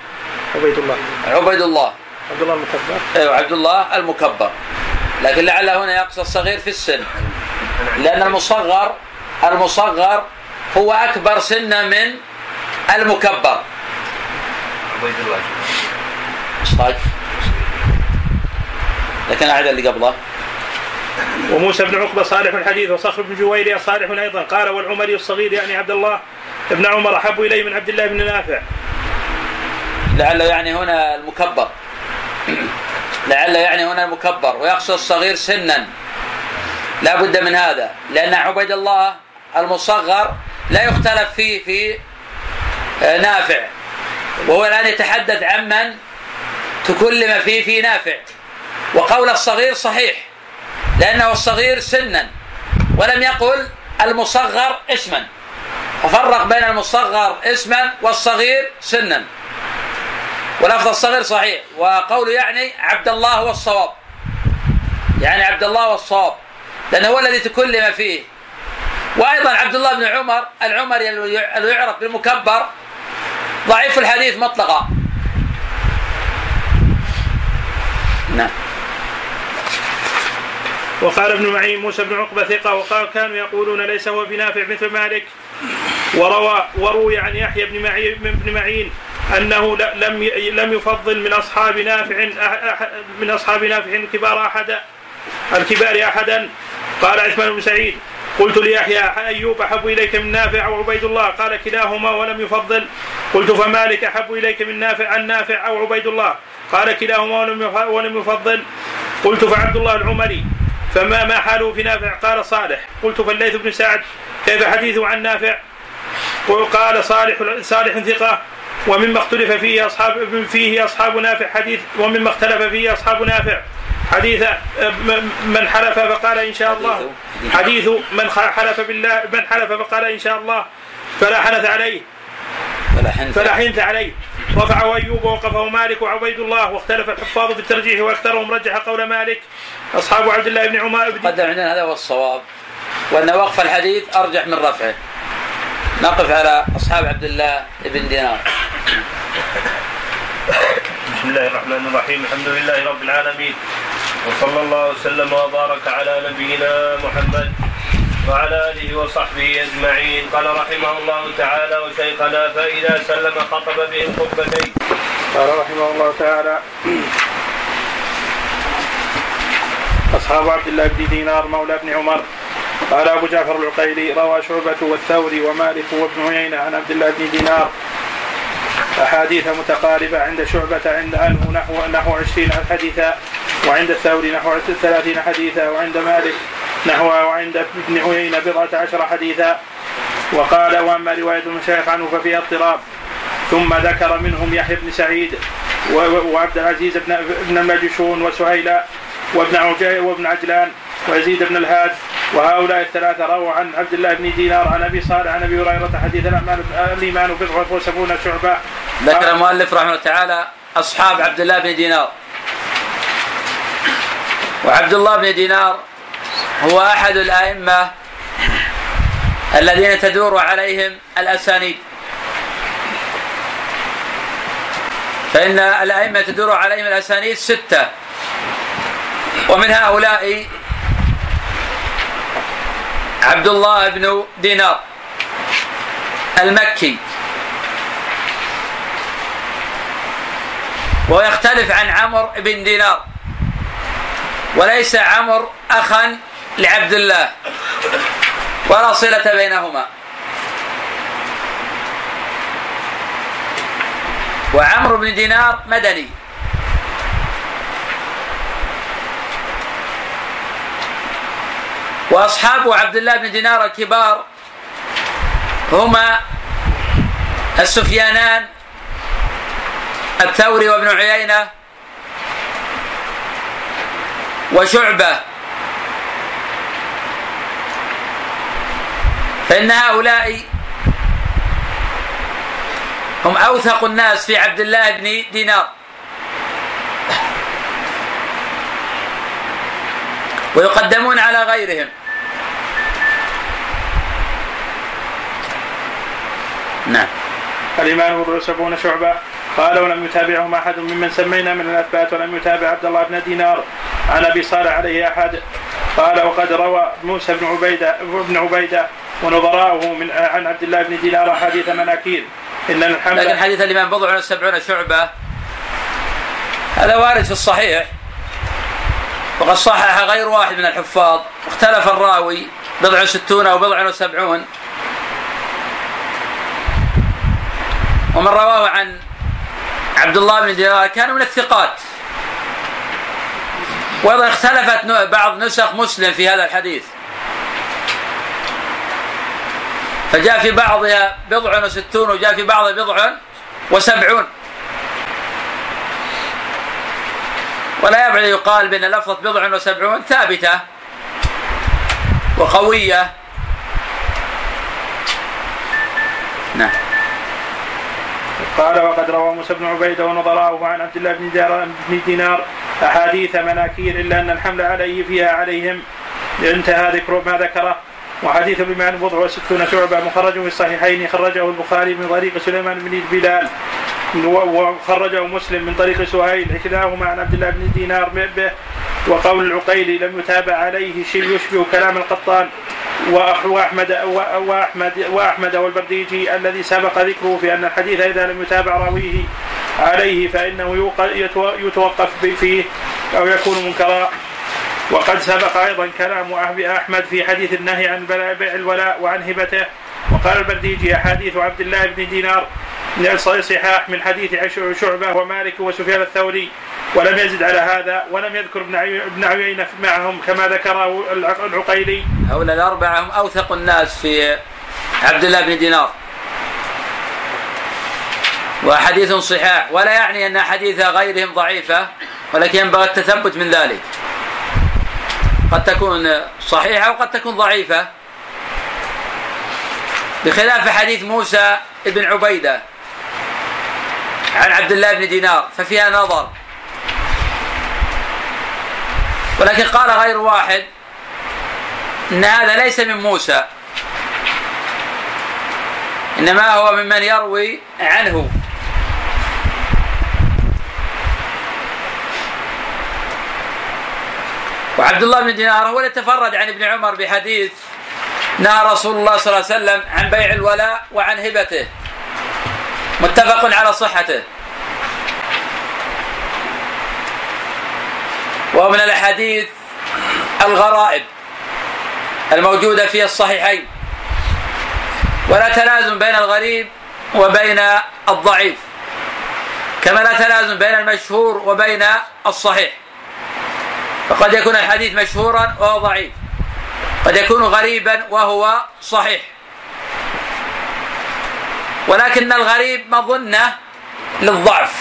عبيد الله. عبيد الله. عبد الله المكبر. أيوه عبد الله المكبر. لكن لعل هنا يقصد الصغير في السن. لأن المصغر المصغر هو أكبر سنا من المكبر. عبيد الله. إيش طيب. لكن أعد اللي قبله. وموسى بن عقبة صالح الحديث وصخر بن جويرية صالح أيضا قال والعمري الصغير يعني عبد الله بن عمر أحب الي من عبد الله بن نافع. لعله يعني هنا المكبر. لعل يعني هنا المكبر ويقصد الصغير سنا. لا بد من هذا لأن عبيد الله المصغر لا يختلف فيه في آه، نافع. وهو الآن يتحدث عمن تكلم فيه في نافع. وقول الصغير صحيح لأنه الصغير سنا ولم يقل المصغر اسما. ففرق بين المصغر اسما والصغير سنا. ولفظ الصغير صحيح وقوله يعني عبد الله هو الصواب يعني عبد الله هو الصواب لأنه هو الذي تكلم فيه. وأيضا عبد الله بن عمر العمري الذي يعرف بالمكبر ضعيف الحديث مطلقا. نعم. وقال ابن معين موسى بن عقبة ثقة وقال كانوا يقولون ليس هو بنافع مثل مالك. وروى وروي عن يحيى بن معين بن معين أنه لم لم يفضل من أصحاب نافع من أصحاب نافع الكبار احدا الكبار أحدا؟ قال عثمان بن سعيد قلت ليحيى أيوب أحب إليك من نافع أو عبيد الله؟ قال كلاهما ولم يفضل. قلت فمالك أحب إليك من نافع عن نافع أو عبيد الله؟ قال كلاهما ولم يفضل. قلت فعبد الله العمري. فما ما حاله في نافع؟ قال صالح. قلت فالليث بن سعد كيف حديثه عن نافع؟ قال صالح صالح ثقة. ومما اختلف فيه أصحاب فيه أصحاب نافع حديث ومما اختلف فيه أصحاب نافع. حديث من حلف فقال إن شاء الله. حديث من حلف بالله من حلف فقال إن شاء الله. فلا حنث عليه. فلا حنث فلا حنث عليه. رفعه أيوب ووقفه مالك وعبيد الله واختلف الحفاظ في الترجيح وأكثرهم رجح قول مالك. أصحاب عبد الله بن عمر بن قدم عندنا هذا هو الصواب وأن وقف الحديث أرجح من رفعه. نقف على أصحاب عبد الله بن دينار. بسم الله الرحمن الرحيم. الحمد لله رب العالمين. وصلى الله وسلم وبارك على نبينا محمد وعلى آله وصحبه أجمعين. قال رحمه الله تعالى وشيخنا فإذا سلم خطب بهم خطبتين قال رحمه الله تعالى أصحاب عبد الله بن دينار مولى بن عمر. قال أبو جعفر العقيلي روى شعبة والثوري ومالك وابن عيينة عن عبد الله بن دينار. أحاديث متقاربة عند شعبة عند عنه نحو نحو 20 حديثا. وعند الثوري نحو 30 حديثا وعند مالك نحو وعند ابن عيينة بضعة عشر حديثا. وقال وأما رواية المشايخ عنه ففيها اضطراب. ثم ذكر منهم يحيى بن سعيد وعبد العزيز بن ابن الماجشون وسهيل وابن عجي وابن عجلان ويزيد بن الهاد. وهؤلاء الثلاثة رووا عن عبد الله بن دينار عن أبي صالح عن أبي هريرة حديث الإيمان بضع وسبعون شعبة. ذكر المؤلف رحمه الله تعالى أصحاب عبد الله بن دينار. وعبد الله بن دينار هو أحد الأئمة الذين تدور عليهم الأسانيد. فإن الأئمة تدور عليهم الأسانيد ستة. ومن هؤلاء عبد الله بن دينار المكي. ويختلف عن عمر بن دينار. وليس عمر أخا لعبد الله ولا صلة بينهما. وعمرو بن دينار مدني. وأصحاب عبد الله بن دينار الكبار هما السفيانان الثوري وابن عيينة وشعبة. فإن هؤلاء هم أوثق الناس في عبد الله بن دينار. ويقدمون على غيرهم. نعم. الإيمان بضع وسبعون شعبة. قال ولم يتابعهم أحد ممن سمينا من الأثبات ولم يتابع عبد الله بن دينار. عن أبي صالح عليه أحد قال وقد روى موسى بن عبيدة بن عبيدة ونظراؤه من عن عبد الله بن دينار أحاديث مناكير. إن الحمد لكن حديث الإمام بضع وسبعون شعبة هذا وارد في الصحيح. وقد صحح غير واحد من الحفاظ اختلف الراوي بضع وستون أو بضع وسبعون. ومن رواه عن عبد الله بن دينار كان من الثقات. وأيضا اختلفت بعض نسخ مسلم في هذا الحديث. فجاء في بعضها بضع وستون وجاء في بعضها بضع وسبعون. ولا يبعد يقال بأن لفظة بضع وسبعون ثابتة وقوية. نعم. قال وقد روى موسى بن عبيدة ونظراؤه عن عبد الله بن دينار أحاديث مناكير إلا أن الحمل عليه فيها عليهم. انتهى ذكر ما ذكره. وحديث بما بضع وستون شعبة مخرج في الصحيحين خرجه البخاري من طريق سليمان بن بلال. وخرجه مسلم من طريق سهيل كلاهما عن عبد الله بن دينار به وقول العقيلي لم يتابع عليه شيء يشبه كلام القطان. واحمد واحمد وأحمد والبرديجي الذي سبق ذكره في أن الحديث إذا لم يتابع راويه عليه فإنه يتوقف فيه أو يكون منكرا. وقد سبق أيضا كلام أحمد في حديث النهي عن بيع الولاء وعن هبته وقال البرديجي أحاديث عبد الله بن دينار صحاح من حديث شعبة ومالك وسفيان الثوري ولم يزد على هذا ولم يذكر ابن عيينة معهم كما ذكره العقيلي. هؤلاء الأربعة هم أوثق الناس في عبد الله بن دينار. وحديث صحاح ولا يعني أن حديث غيرهم ضعيفة ولكن ينبغي التثبت من ذلك. قد تكون صحيحة وقد تكون ضعيفة بخلاف حديث موسى بن عبيدة عن عبد الله بن دينار ففيها نظر. ولكن قال غير واحد إن هذا ليس من موسى إنما هو ممن يروي عنه. وعبد الله بن دينار هو اللي تفرد عن ابن عمر بحديث نهى رسول الله صلى الله عليه وسلم عن بيع الولاء وعن هبته. متفق على صحته. ومن الأحاديث الغرائب الموجودة في الصحيحين. ولا تلازم بين الغريب وبين الضعيف. كما لا تلازم بين المشهور وبين الصحيح. فقد يكون الحديث مشهورا وهو ضعيف. قد يكون غريبا وهو صحيح. ولكن الغريب مظنة للضعف.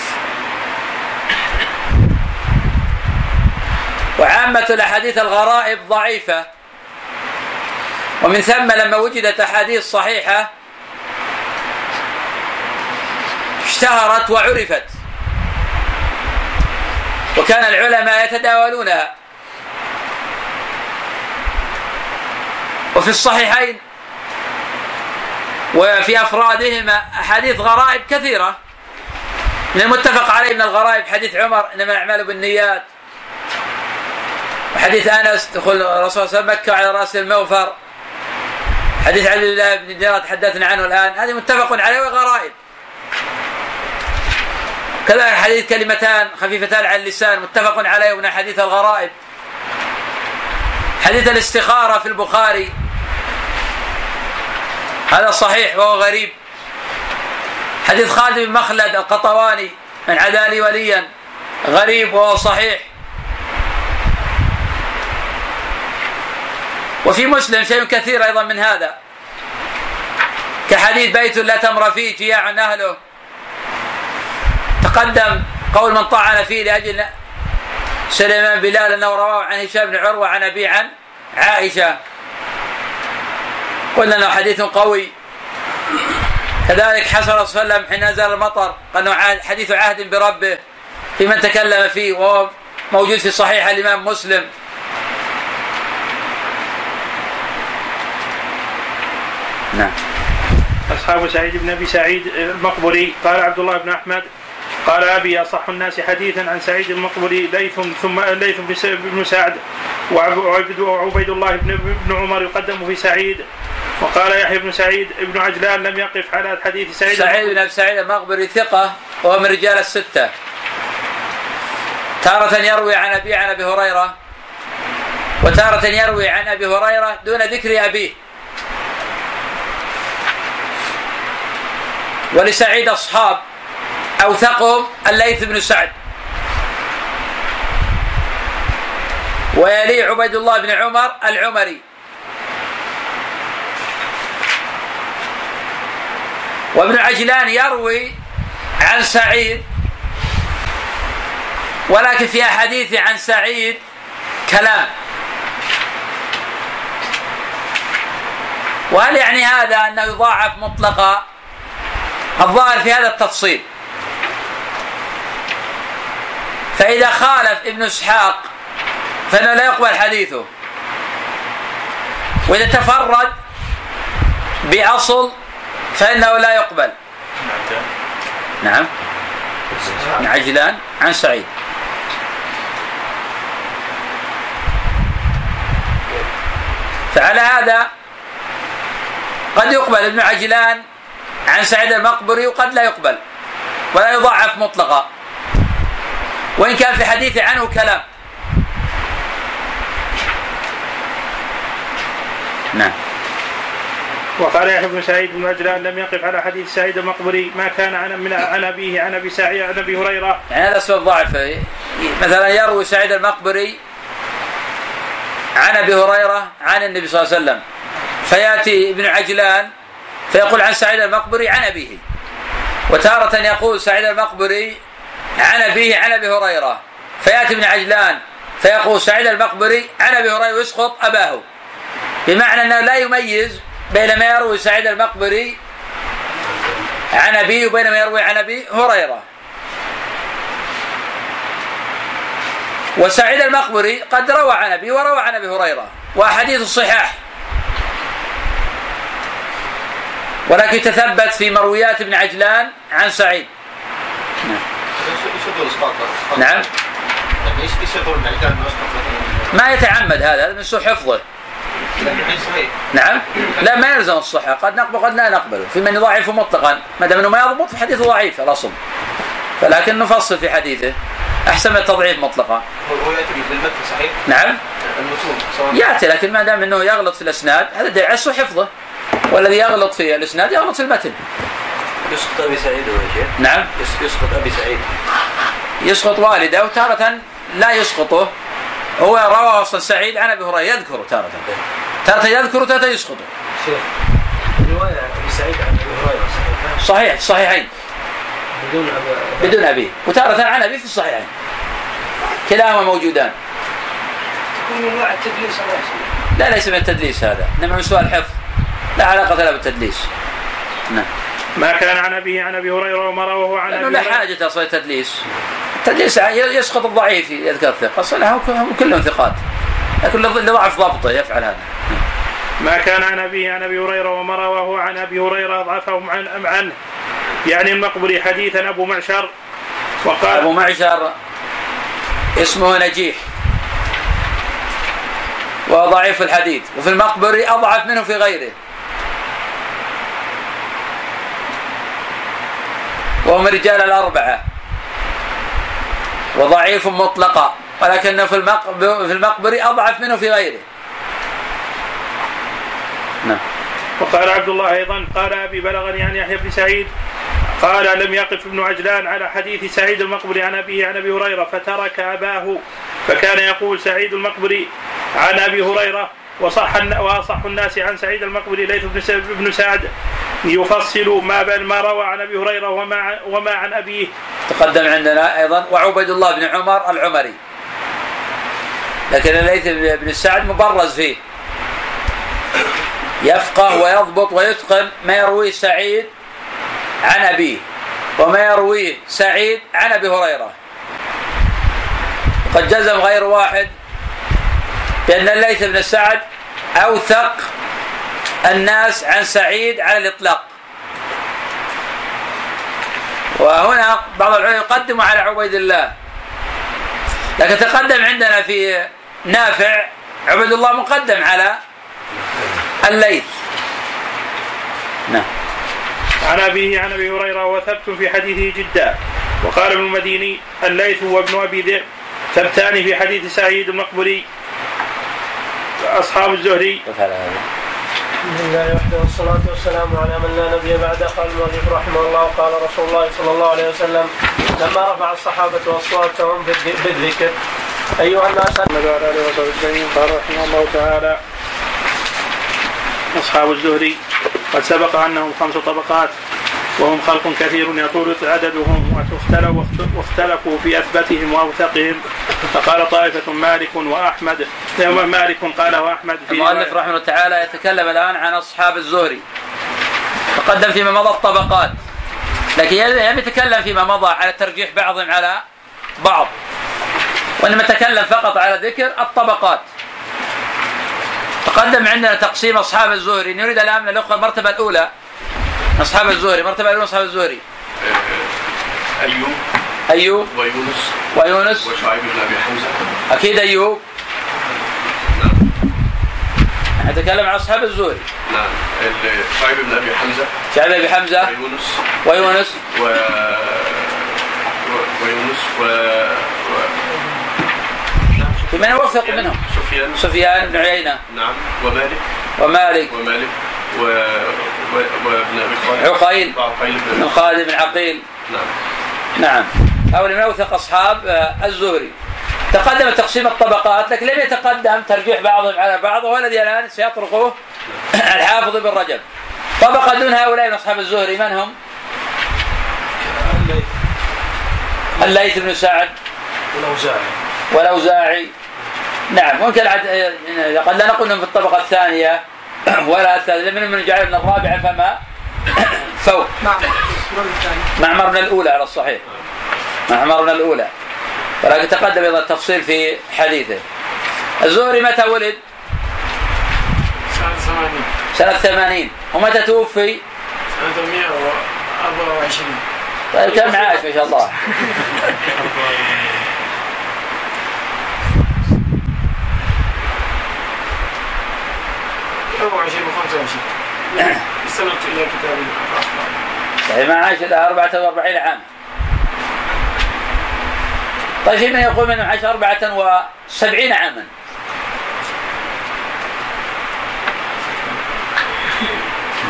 وعامة الأحاديث الغرائب ضعيفة. ومن ثم لما وجدت أحاديث صحيحة اشتهرت وعرفت. وكان العلماء يتداولونها. وفي الصحيحين وفي أفرادهما أحاديث غرائب كثيرة. من المتفق عليه من الغرائب حديث عمر إنما الأعمال بالنيات. وحديث أنس دخول الرسول صلى الله عليه وسلم مكة على رأس الموفر. حديث عبد الله بن دينار تحدثنا عنه الآن. هذه متفق عليه وغرائب. كذلك حديث كلمتان خفيفتان على اللسان متفق عليه من حديث الغرائب. حديث الاستخارة في البخاري. هذا صحيح وهو غريب. حديث خالد بن مخلد القطواني من عدالي وليا غريب وهو صحيح. وفي مسلم شيء كثير أيضا من هذا. كحديث بيت لا تمر فيه جياع أهله. تقدم قول من طعن فيه لأجل سليمان بلال أنه رواه عن هشام بن عروة عن أبي عن عائشة. قلنا انه حديث قوي. كذلك حسن صلى الله عليه وسلم حين نزل المطر إنه حديث عهد بربه في من تكلم فيه وهو موجود في صحيح الإمام مسلم. نعم. أصحاب سعيد بن أبي سعيد المقبري قال عبد الله بن أحمد قال أبي أصح الناس حديثا عن سعيد المقبري ليث ثم ليث بن سعد وعبيد الله بن عمر يقدم في سعيد. وقال يحيى بن سعيد بن عجلان لم يقف على حديث سعيد سعيد بن سعيد المقبري ثقة وهو من رجال الستة. تارة يروي عن ابي عن أبي هريرة. وتارة يروي عن أبي هريرة دون ذكر أبيه. ولسعيد أصحاب أوثقهم الليث بن سعد. ويلي عبيد الله بن عمر العمري. وابن عجلان يروي عن سعيد ولكن في أحاديث عن سعيد كلام. وهل يعني هذا أنه يضاعف مطلقا الظاهر في هذا التفصيل؟ فإذا خالف ابن إسحاق فإنه لا يقبل حديثه. وإذا تفرد بأصل فإنه لا يقبل. نعم. عن عجلان عن سعيد. فعلى هذا قد يقبل ابن عجلان عن سعيد المقبري وقد لا يقبل ولا يضعف مطلقا. وإن كان في حديث عنه كلام. نعم. وقال يحيى بن سعيد بن عجلان لم يقف على حديث سعيد المقبري ما كان عن من عن ابيه عن أبي سعيد عن أبي هريرة. يعني هذا سبب ضعف مثلا يروي سعيد المقبري عن أبي هريرة عن النبي صلى الله عليه وسلم. فيأتي ابن عجلان فيقول عن سعيد المقبري عن أبيه. وتارة يقول سعيد المقبري عن أبيه عن أبي هريرة. فيأتي ابن عجلان فيقول سعيد المقبري عن أبي هريرة ويسقط أباه. بمعنى أنه لا يميز بين ما يروي سعيد المقبري عن أبيه وبين ما يروي عن أبي هريرة. وسعيد المقبري قد روى عن أبي وروى عن أبي هريرة وأحاديث الصحاح ولكن تثبت في مرويات ابن عجلان عن سعيد. نعم. يعني ما يتعمد هذا هذا من سوء حفظه نعم. لا ما يلزم الصحة. قد نقبل قد لا نقبل. في من يضاعفه مطلقا. ما دام إنه ما يضبط في حديث ضعيف الأصل. فلكن نفصل في حديثه. أحسن من التضعيف مطلقا. هو يأتي بالمتن صحيح؟ نعم. المتون يأتي لكن ما دام إنه يغلط في الإسناد هذا دليل على حفظه والذي يغلط في الإسناد يغلط في المتن. يسقط أبي سعيد هو يا شيخ نعم. يس- يسقط أبي سعيد. يسقط والده وتارة لا يسقطه. هو روى أصلا سعيد عن أبي هريرة يذكره تارة. تارة يذكره تارة يسقطه. شيخ رواية أبي سعيد عن أبي هريرة صحيح؟ في الصحيحين بدون أبي بدون أبيه وتارة عن أبيه في الصحيحين. كلاهما موجودان. من انواع التدليس لا ليس من التدليس هذا. إنما من سؤال الحفظ لا علاقة له بالتدليس. نعم. ما كان عن أبيه عن أبي هريرة وما رواه عن أبي لا حاجة أصلا التدليس التدليس يسقط الضعيف يذكر الثقة أصلا هم كلهم ثقات. لكن لضعف ضبطه يفعل هذا. ما كان عن أبيه عن أبي هريرة وما رواه عن أبي هريرة اضعفهم عن أم عنه. يعني المقبري حديثا أبو معشر وقال أبو معشر اسمه نجيح. وهو ضعيف الحديث. وفي المقبري أضعف منه في غيره. وهم رجال الأربعة. وضعيف مطلقا. ولكنه في المقبر في المقبري أضعف منه في غيره. نعم. وقال عبد الله أيضا قال أبي بلغني عن يحيى بن سعيد قال لم يقف ابن عجلان على حديث سعيد المقبري عن أبيه عن أبي هريرة فترك أباه فكان يقول سعيد المقبري عن أبي هريرة وصح وأصح الناس عن سعيد المقبري ليث بن سعد يفصل ما بين ما روى عن أبي هريرة وما وما عن أبيه. تقدم عندنا أيضا وعبيد الله بن عمر العمري. لكن الليث بن سعد مبرز فيه. يفقه ويضبط ويتقن ما يرويه سعيد عن أبيه وما يرويه سعيد عن أبي هريرة. وقد جزم غير واحد بأن الليث بن سعد أوثق الناس عن سعيد على الإطلاق. وهنا بعض العلماء يقدم على عبيد الله. لكن تقدم عندنا في نافع عبيد الله مقدم على الليث. نعم. عن ابيه عن أبي هريرة وثبت في حديثه جدا. وقال ابن المديني الليث وابن أبي ذئب ثبتان في حديث سعيد المقبري أصحاب الزهري. بسم الله وحده والصلاة والسلام على من لا نبي بعده قال المؤلف رحمه الله قال رسول الله صلى الله عليه وسلم لما رفع الصحابة أصواتهم بالذ- بالذكر أيها الناس محمد وعلى اله وصحبه اجمعين قال رحمه الله تعالى اصحاب الزهري قد سبق انهم خمس طبقات وهم خلق كثير يطول عددهم واختلفوا في اثبتهم وأوثقهم. فقال طائفة مالك واحمد مالك قاله أحمد في المؤلف رحمه الله تعالى يتكلم الآن عن أصحاب الزهري. تقدم فيما مضى الطبقات. لكن لم يتكلم فيما مضى على ترجيح بعضهم على بعض. وإنما تكلم فقط على ذكر الطبقات. تقدم عندنا تقسيم أصحاب الزهري. نريد الآن من الأخوة المرتبة الأولى. أصحاب الزهري المرتبة الأولى أصحاب الزهري. أيوب. أيوب. ويونس. ويونس. وشعيب بن أبي حمزة. أكيد أيوب. نعم. نتكلم عن أصحاب الزهري. نعم. شعيب بن أبي حمزة. شعب أبي حمزة. ويونس. ويونس. و... ويونس. و... و... من يوثق منهم؟ سفيان. سفيان بن عيينة. نعم. ومالك. ومالك. ومالك. و... و... وابن أبي عقيل. بن خالد بن عقيل. نعم. نعم. هؤلاء من أوثق أصحاب آه، الزهري. تقدم تقسيم الطبقات لكن لم يتقدم ترجيح بعضهم على بعض وهو الذي الآن سيطرقه الحافظ بن رجب. طبقة دون هؤلاء من أصحاب الزهري من هم؟ الليث. بن سعد. والأوزاعي. والأوزاعي. نعم. ممكن العد... آه، قد لا نقول في الطبقة الثانية. ولا الثالثه من من جعل من الرابعه فما فوق. نعم. معمر من الأولى على الصحيح. معمر من الأولى. ولكن تقدم أيضا التفصيل في حديثه. الزهري متى ولد؟ سنة ثمانين. سنة 80 ومتى توفي؟ سنة 124 طيب كم عاش ما شاء الله؟ أربعة وعشرين وخمسة وعشرين استمعت طيب ما عاش الا 44 عام طيب في من يقول منهم عاش 74 عاما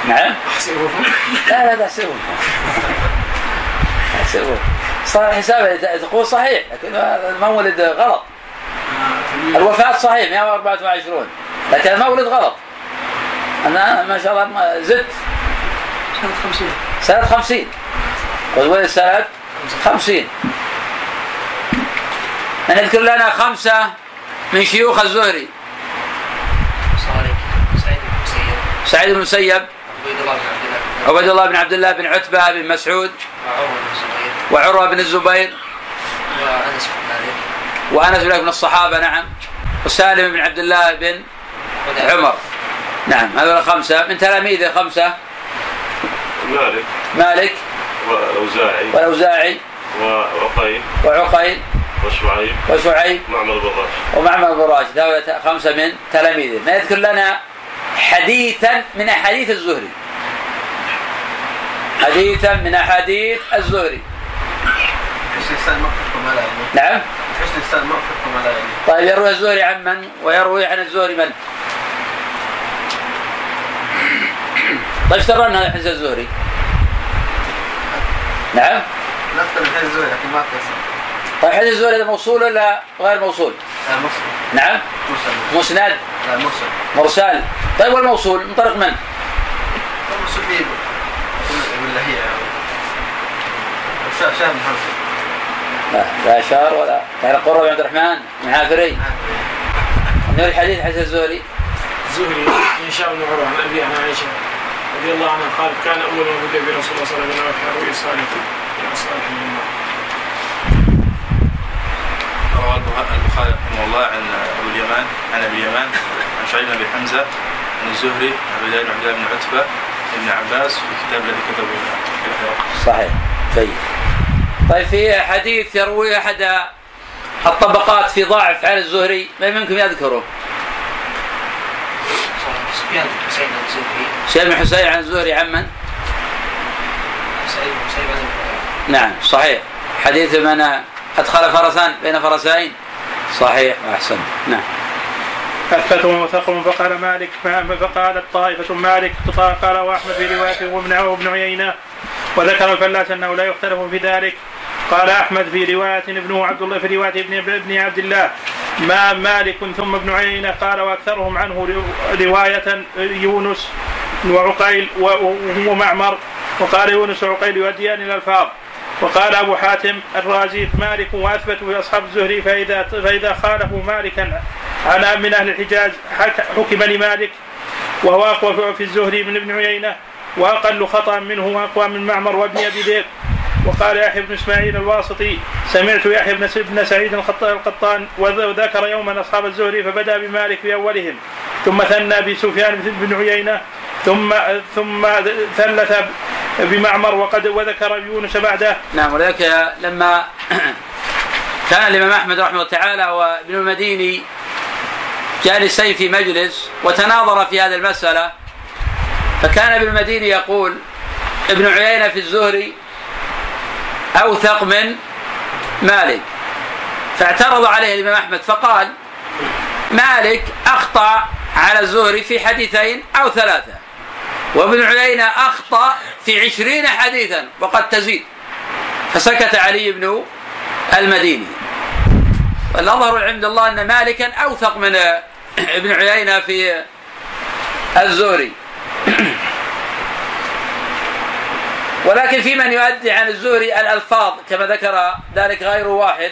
نعم أحسبه لا لا تحسبه تحسبه صار حسابه تقول صحيح لكن المولد غلط الوفاة صحيح 124 لكن المولد غلط. أنا ما شاء الله زدت. سنة 50 سنة 50 ولد سنة 50 نذكر لنا خمسة من شيوخ الزهري. صالح سعيد بن مسيب. سعيد بن المسيب عبيد الله بن عبد الله بن عتبة بن مسعود. وعمر بن الزبير وعروة بن الزبير. وأنس بن مالك. وأنس بن من الصحابة نعم. وسالم بن عبد الله بن عمر. نعم هذول خمسة. من تلاميذه خمسة؟ مالك. مالك. والأوزاعي. والأوزاعي. وعقيل وعقيل وشعيب وشعيب معمر بن راشد. ومعمر بن راشد. هؤلاء خمسة من تلاميذه ما يذكر لنا حديثا من أحاديث الزهري. حديثا من أحاديث الزهري. يعني نعم. يعني طيب يروي الزهري عن من؟ ويروي عن الزهري من؟ طيب اشترنا حديث الزهري. نعم؟ من حيث الزوج لكن ما طيب حديث الزهري هذا موصول ولا غير موصول؟ لا مرسل نعم؟ مرسل مسند؟ لا مرسل مرسال. طيب والموصول من؟ طريق من مرسل فيه ولا هي؟ شاه شاه بن حمزه لا لا شهر ولا يعني قرة بن عبد الرحمن معافري من الحديث حديث الزهري. الزهري هشام بن عروة عن أبي عن عائشة رضي الله عنها قال كان أول ما بدأ برسول الله صلى الله عليه وسلم رؤيا صالح يا صالح من روى البخاري رحمه الله عن أبو اليمان عن أبي اليمان عن شعيب بن ابي حمزة عن الزهري عن عبد الله بن عبد الله بن عتبة بن عباس في الكتاب الذي كتبه. صحيح. جيد طيب في حديث يروي أحد الطبقات في ضعف عن الزهري ما منكم يذكره؟ سفيان بن حسين الزهري. سيد بن حسين عن الزهري عن من؟ سعيد بن نعم صحيح. حديث من أدخل فرسان بين فرسين؟ صحيح وأحسن نعم. أثبتوا وثقوا فقال مالك فقالت طائفة مالك قال وأحمد في روايته وابن وابن عيينة. وذكر الفلاس أنه لا يختلف في ذلك. قال أحمد في رواية ابنه عبد الله في رواية ابن ابن عبد الله ما مالك ثم ابن عيينة قال وأكثرهم عنه رواية يونس وعقيل وهو معمر وقال يونس وعقيل يؤديان الألفاظ. وقال أبو حاتم الرازي مالك وأثبتوا في أصحاب الزهري فإذا فإذا خالفوا مالكا على من أهل الحجاز حك- حكم لمالك وهو أقوى في الزهري من ابن عيينة وأقل خطأ منه وأقوى من معمر وابن أبي ذئب. وقال يحيى بن إسماعيل الواسطي سمعت يحيى بن سعيد القطان وذ- وذكر يوما أصحاب الزهري فبدأ بمالك في أولهم ثم ثنى بسفيان بن عيينة. ثم ثم ثلث بمعمر وقد وذكر يونس بعده. نعم ولذلك لما كان الإمام أحمد رحمه الله تعالى وابن المديني جالسين في مجلس وتناظر في هذه المسألة فكان ابن المديني يقول ابن عيينة في الزهري أوثق من مالك. فاعترض عليه الإمام أحمد فقال مالك أخطأ على الزهري في حديثين أو ثلاثة وابن عيينة أخطأ في عشرين حديثا وقد تزيد. فسكت علي بن المديني. والأظهر عند الله أن مالكا أوثق من ابن عيينة في الزهري. ولكن في من يؤدي عن الزهري الألفاظ كما ذكر ذلك غير واحد.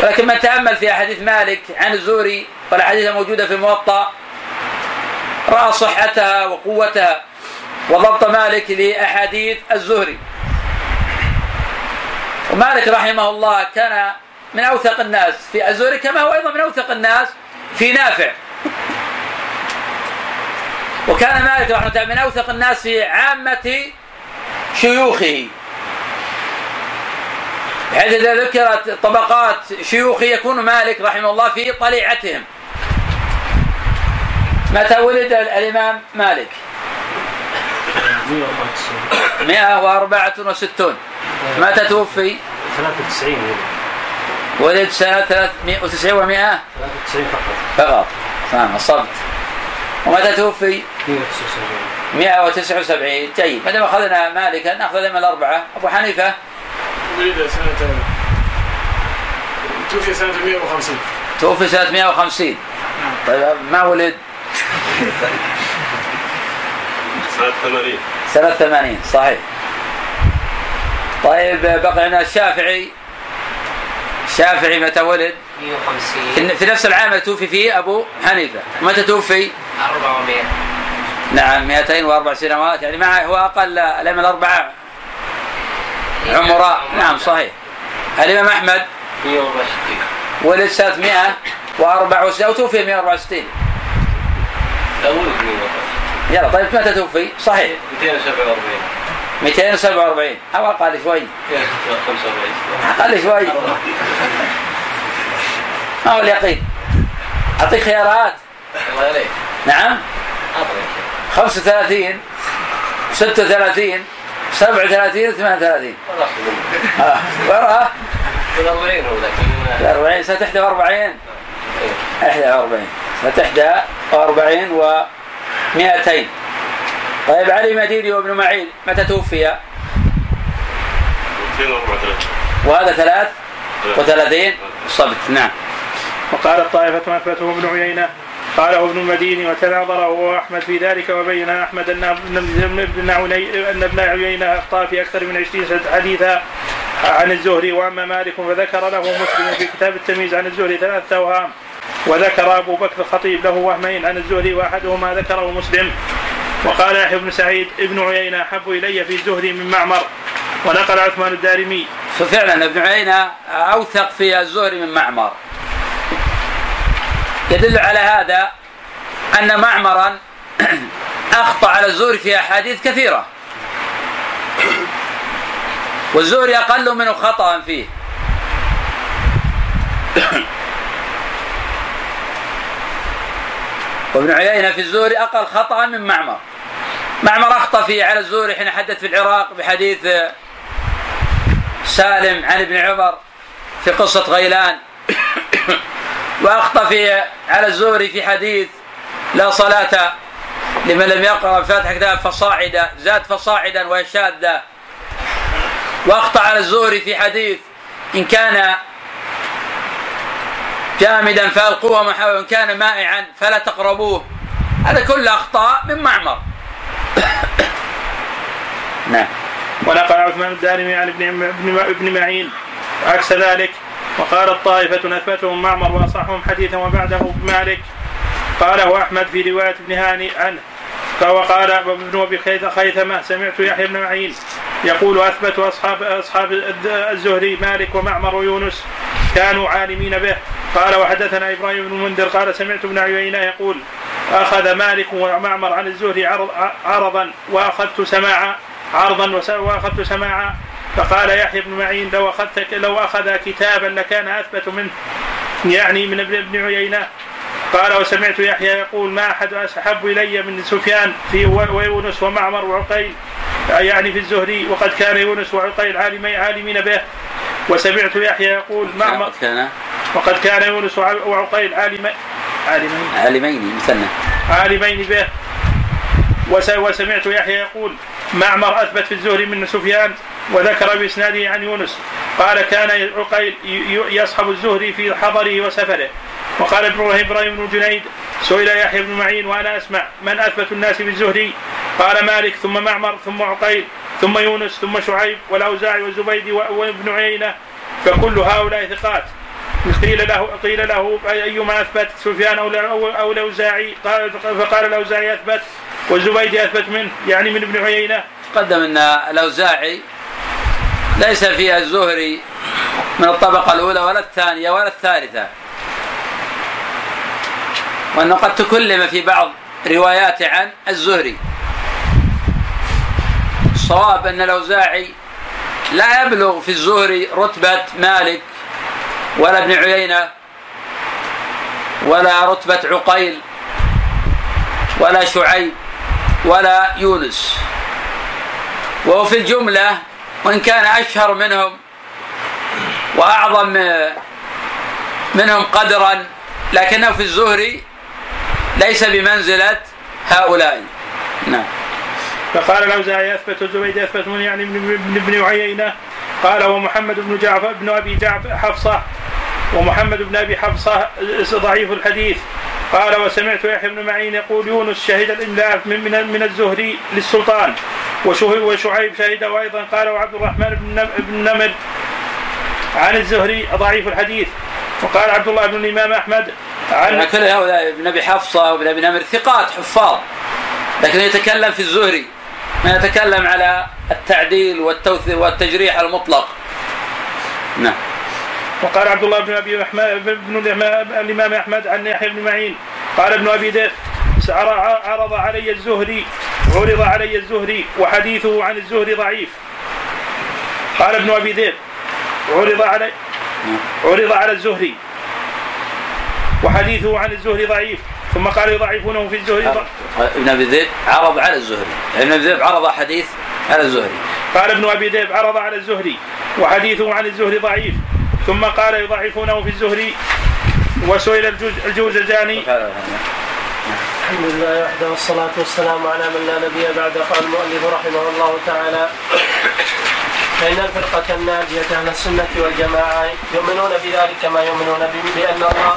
ولكن من تأمل في أحاديث مالك عن الزهري والأحاديث الموجودة في الموطأ رأى صحتها وقوتها وضبط مالك لأحاديث الزهري. ومالك رحمه الله كان من أوثق الناس في الزهري كما هو أيضا من أوثق الناس في نافع. وكان مالك رحمة الله من أوثق الناس في عامة شيوخه. بحيث إذا ذكرت طبقات شيوخه يكون مالك رحمه الله في طليعتهم. متى ولد الإمام مالك؟ 164 متى توفي؟ 93 ولد سنة 390 و 100 93 فقط. فقط. تمام الصبت ومتى توفي؟ 179 179 جيد. ما دام أخذنا مالكا نأخذ الائمه الأربعة. أبو حنيفة؟ ولد سنة توفي سنة 150 توفي سنة 150 طيب ما ولد؟ سنة 80 سنة 80 صحيح. طيب بقي لنا الشافعي. الشافعي متى ولد؟ 150 في نفس العام اللي توفي فيه أبو حنيفة. متى توفي؟ 400 نعم 204 سنوات. يعني معه هو أقل الائمه الأربعة. عمراء. نعم صحيح. الإمام أحمد؟ 164 ولد سنه 164 وتوفي 164 لا ولد 164 يلا طيب متى توفي؟ صحيح. 247 247 أو أقل شوي. 245 أقل شوي. ما هو اليقين أعطيك خيارات. الله عليك نعم. اعطني 35 36 37 38 خلاص آه. وراها 40 هو لكن 40 سنة 41 41 سنة 41 و 200 طيب علي مديني وابن معين متى توفي؟ 234 وهذا ثلاث؟ وثلاثين؟ صبت نعم. وقالت طائفة أثبته ابن عيينة قاله ابن المديني وتناظر هو أحمد في ذلك وبين أحمد أن ابن أن ابن عيينة أخطأ في أكثر من 20 سنة حديثا عن الزهري وأما مالك فذكر له مسلم في كتاب التمييز عن الزهري ثلاثة أوهام وذكر أبو بكر الخطيب له وهمين عن الزهري وأحدهما ذكره مسلم وقال يحيى بن سعيد ابن عيينة أحب إلي في الزهري من معمر ونقل عثمان الدارمي. ففعلا ابن عيينة أوثق في الزهري من معمر. يدل على هذا أن معمرا أخطأ على الزهري في أحاديث كثيرة. والزهري أقل منه خطأ فيه. وابن عيينة في الزهري أقل خطأ من معمر. معمر أخطأ فيه على الزهري حين حدث في العراق بحديث سالم عن ابن عمر في قصة غيلان. وأخطأ في على الزهري في حديث لا صلاة لمن لم يقرأ فاتح كتاب فصاعدا زاد فصاعدا وهي شاذة. وأخطأ على الزهري في حديث إن كان جامدا فألقوه محاولا وإن كان مائعا فلا تقربوه. هذا كله أخطاء من معمر. نعم. ونقل عثمان الدارمي عن ابن ابن ابن معين. عكس ذلك وقالت طائفة أثبتهم معمر وأصحهم حديثا وبعده مالك. قاله أحمد في رواية ابن هاني عنه. وقال ابن أبي خيثمة سمعت يحيى بن معين يقول أثبت أصحاب أصحاب الزهري مالك ومعمر ويونس كانوا عالمين به. قال وحدثنا إبراهيم بن المنذر قال سمعت ابن عيينة يقول أخذ مالك ومعمر عن الزهري عرض عرضا وأخذت سماعا عرضا وأخذت سماعا فقال يحيى بن معين لو أخذت لو أخذ كتابا لكان أثبت منه يعني من ابن عيينة. قال وسمعت يحيى يقول ما أحد أحب إلي من سفيان في ويونس ومعمر وعقيل يعني في الزهري وقد كان يونس وعقيل عالمين عالمين به. وسمعت يحيى يقول معمر كان وقد كان يونس وعقيل عالمين عالمين. عالمين مثنى. عالمين به. وسمعت يحيى يقول معمر اثبت في الزهري من سفيان وذكر بإسناده عن يونس قال كان عقيل يصحب الزهري في حضره وسفره. وقال إبراهيم بن جنيد سئل يحيى بن معين وأنا أسمع من أثبت الناس بالزهري؟ قال مالك ثم معمر ثم عقيل ثم يونس ثم شعيب والأوزاعي والزبيدي وابن عيينة فكل هؤلاء ثقات. قيل له قيل له أيما أثبت سفيان أو أو الأوزاعي؟ قال فقال الأوزاعي أثبت والزبيدي أثبت منه يعني من ابن عيينة. تقدم أن الأوزاعي ليس فيها الزهري من الطبقة الأولى ولا الثانية ولا الثالثة وأنه قد تكلم في بعض رواياته عن الزهري. الصواب أن الأوزاعي لا يبلغ في الزهري رتبة مالك ولا ابن عيينة ولا رتبة عقيل ولا شعيب. ولا يونس. وهو في الجملة وإن كان أشهر منهم وأعظم منهم قدرا لكنه في الزهري ليس بمنزلة هؤلاء. نعم. فقال الأوزاعي أثبت الزبيد أثبت من يعني ابن ابن عيينة. قال ومحمد بن جعفر بن أبي جعفر حفصة. ومحمد بن أبي حفصة ضعيف الحديث. قال وسمعت يحيى بن معين يقول يونس شهد الإملاء من من من الزهري للسلطان. وشعيب شهده أيضا. قال وعبد الرحمن بن نمر عن الزهري ضعيف الحديث. وقال عبد الله بن الإمام أحمد عن كل هؤلاء ابن أبي حفصة وابن أبي نمر ثقات حفاظ. لكن يتكلم في الزهري ما يتكلم على التعديل والتجريح المطلق. نعم. وقال عبد الله بن أبي بن الامام أحمد عن يحيى بن معين. قال ابن أبي ذئب عرض علي الزهري عرض علي الزهري وحديثه عن الزهري ضعيف. قال ابن أبي ذئب عرض علي عرض على الزهري. وحديثه عن الزهري ضعيف. ثم قال يضعفونه في الزهري ابن أبي ذئب عرض على الزهري. ابن أبي ذئب عرض حديث على الزهري. قال ابن أبي ذئب عرض على الزهري. وحديثه عن الزهري ضعيف. ثم قال يضعفونه في الزهري وسئل الجوزجاني الحمد لله وحده والصلاة والسلام على من لا نبي بعد قال المؤلف رحمه الله تعالى فإن الفرقة الناجية أهل السنة والجماعة يؤمنون بذلك ما يؤمنون بأن الله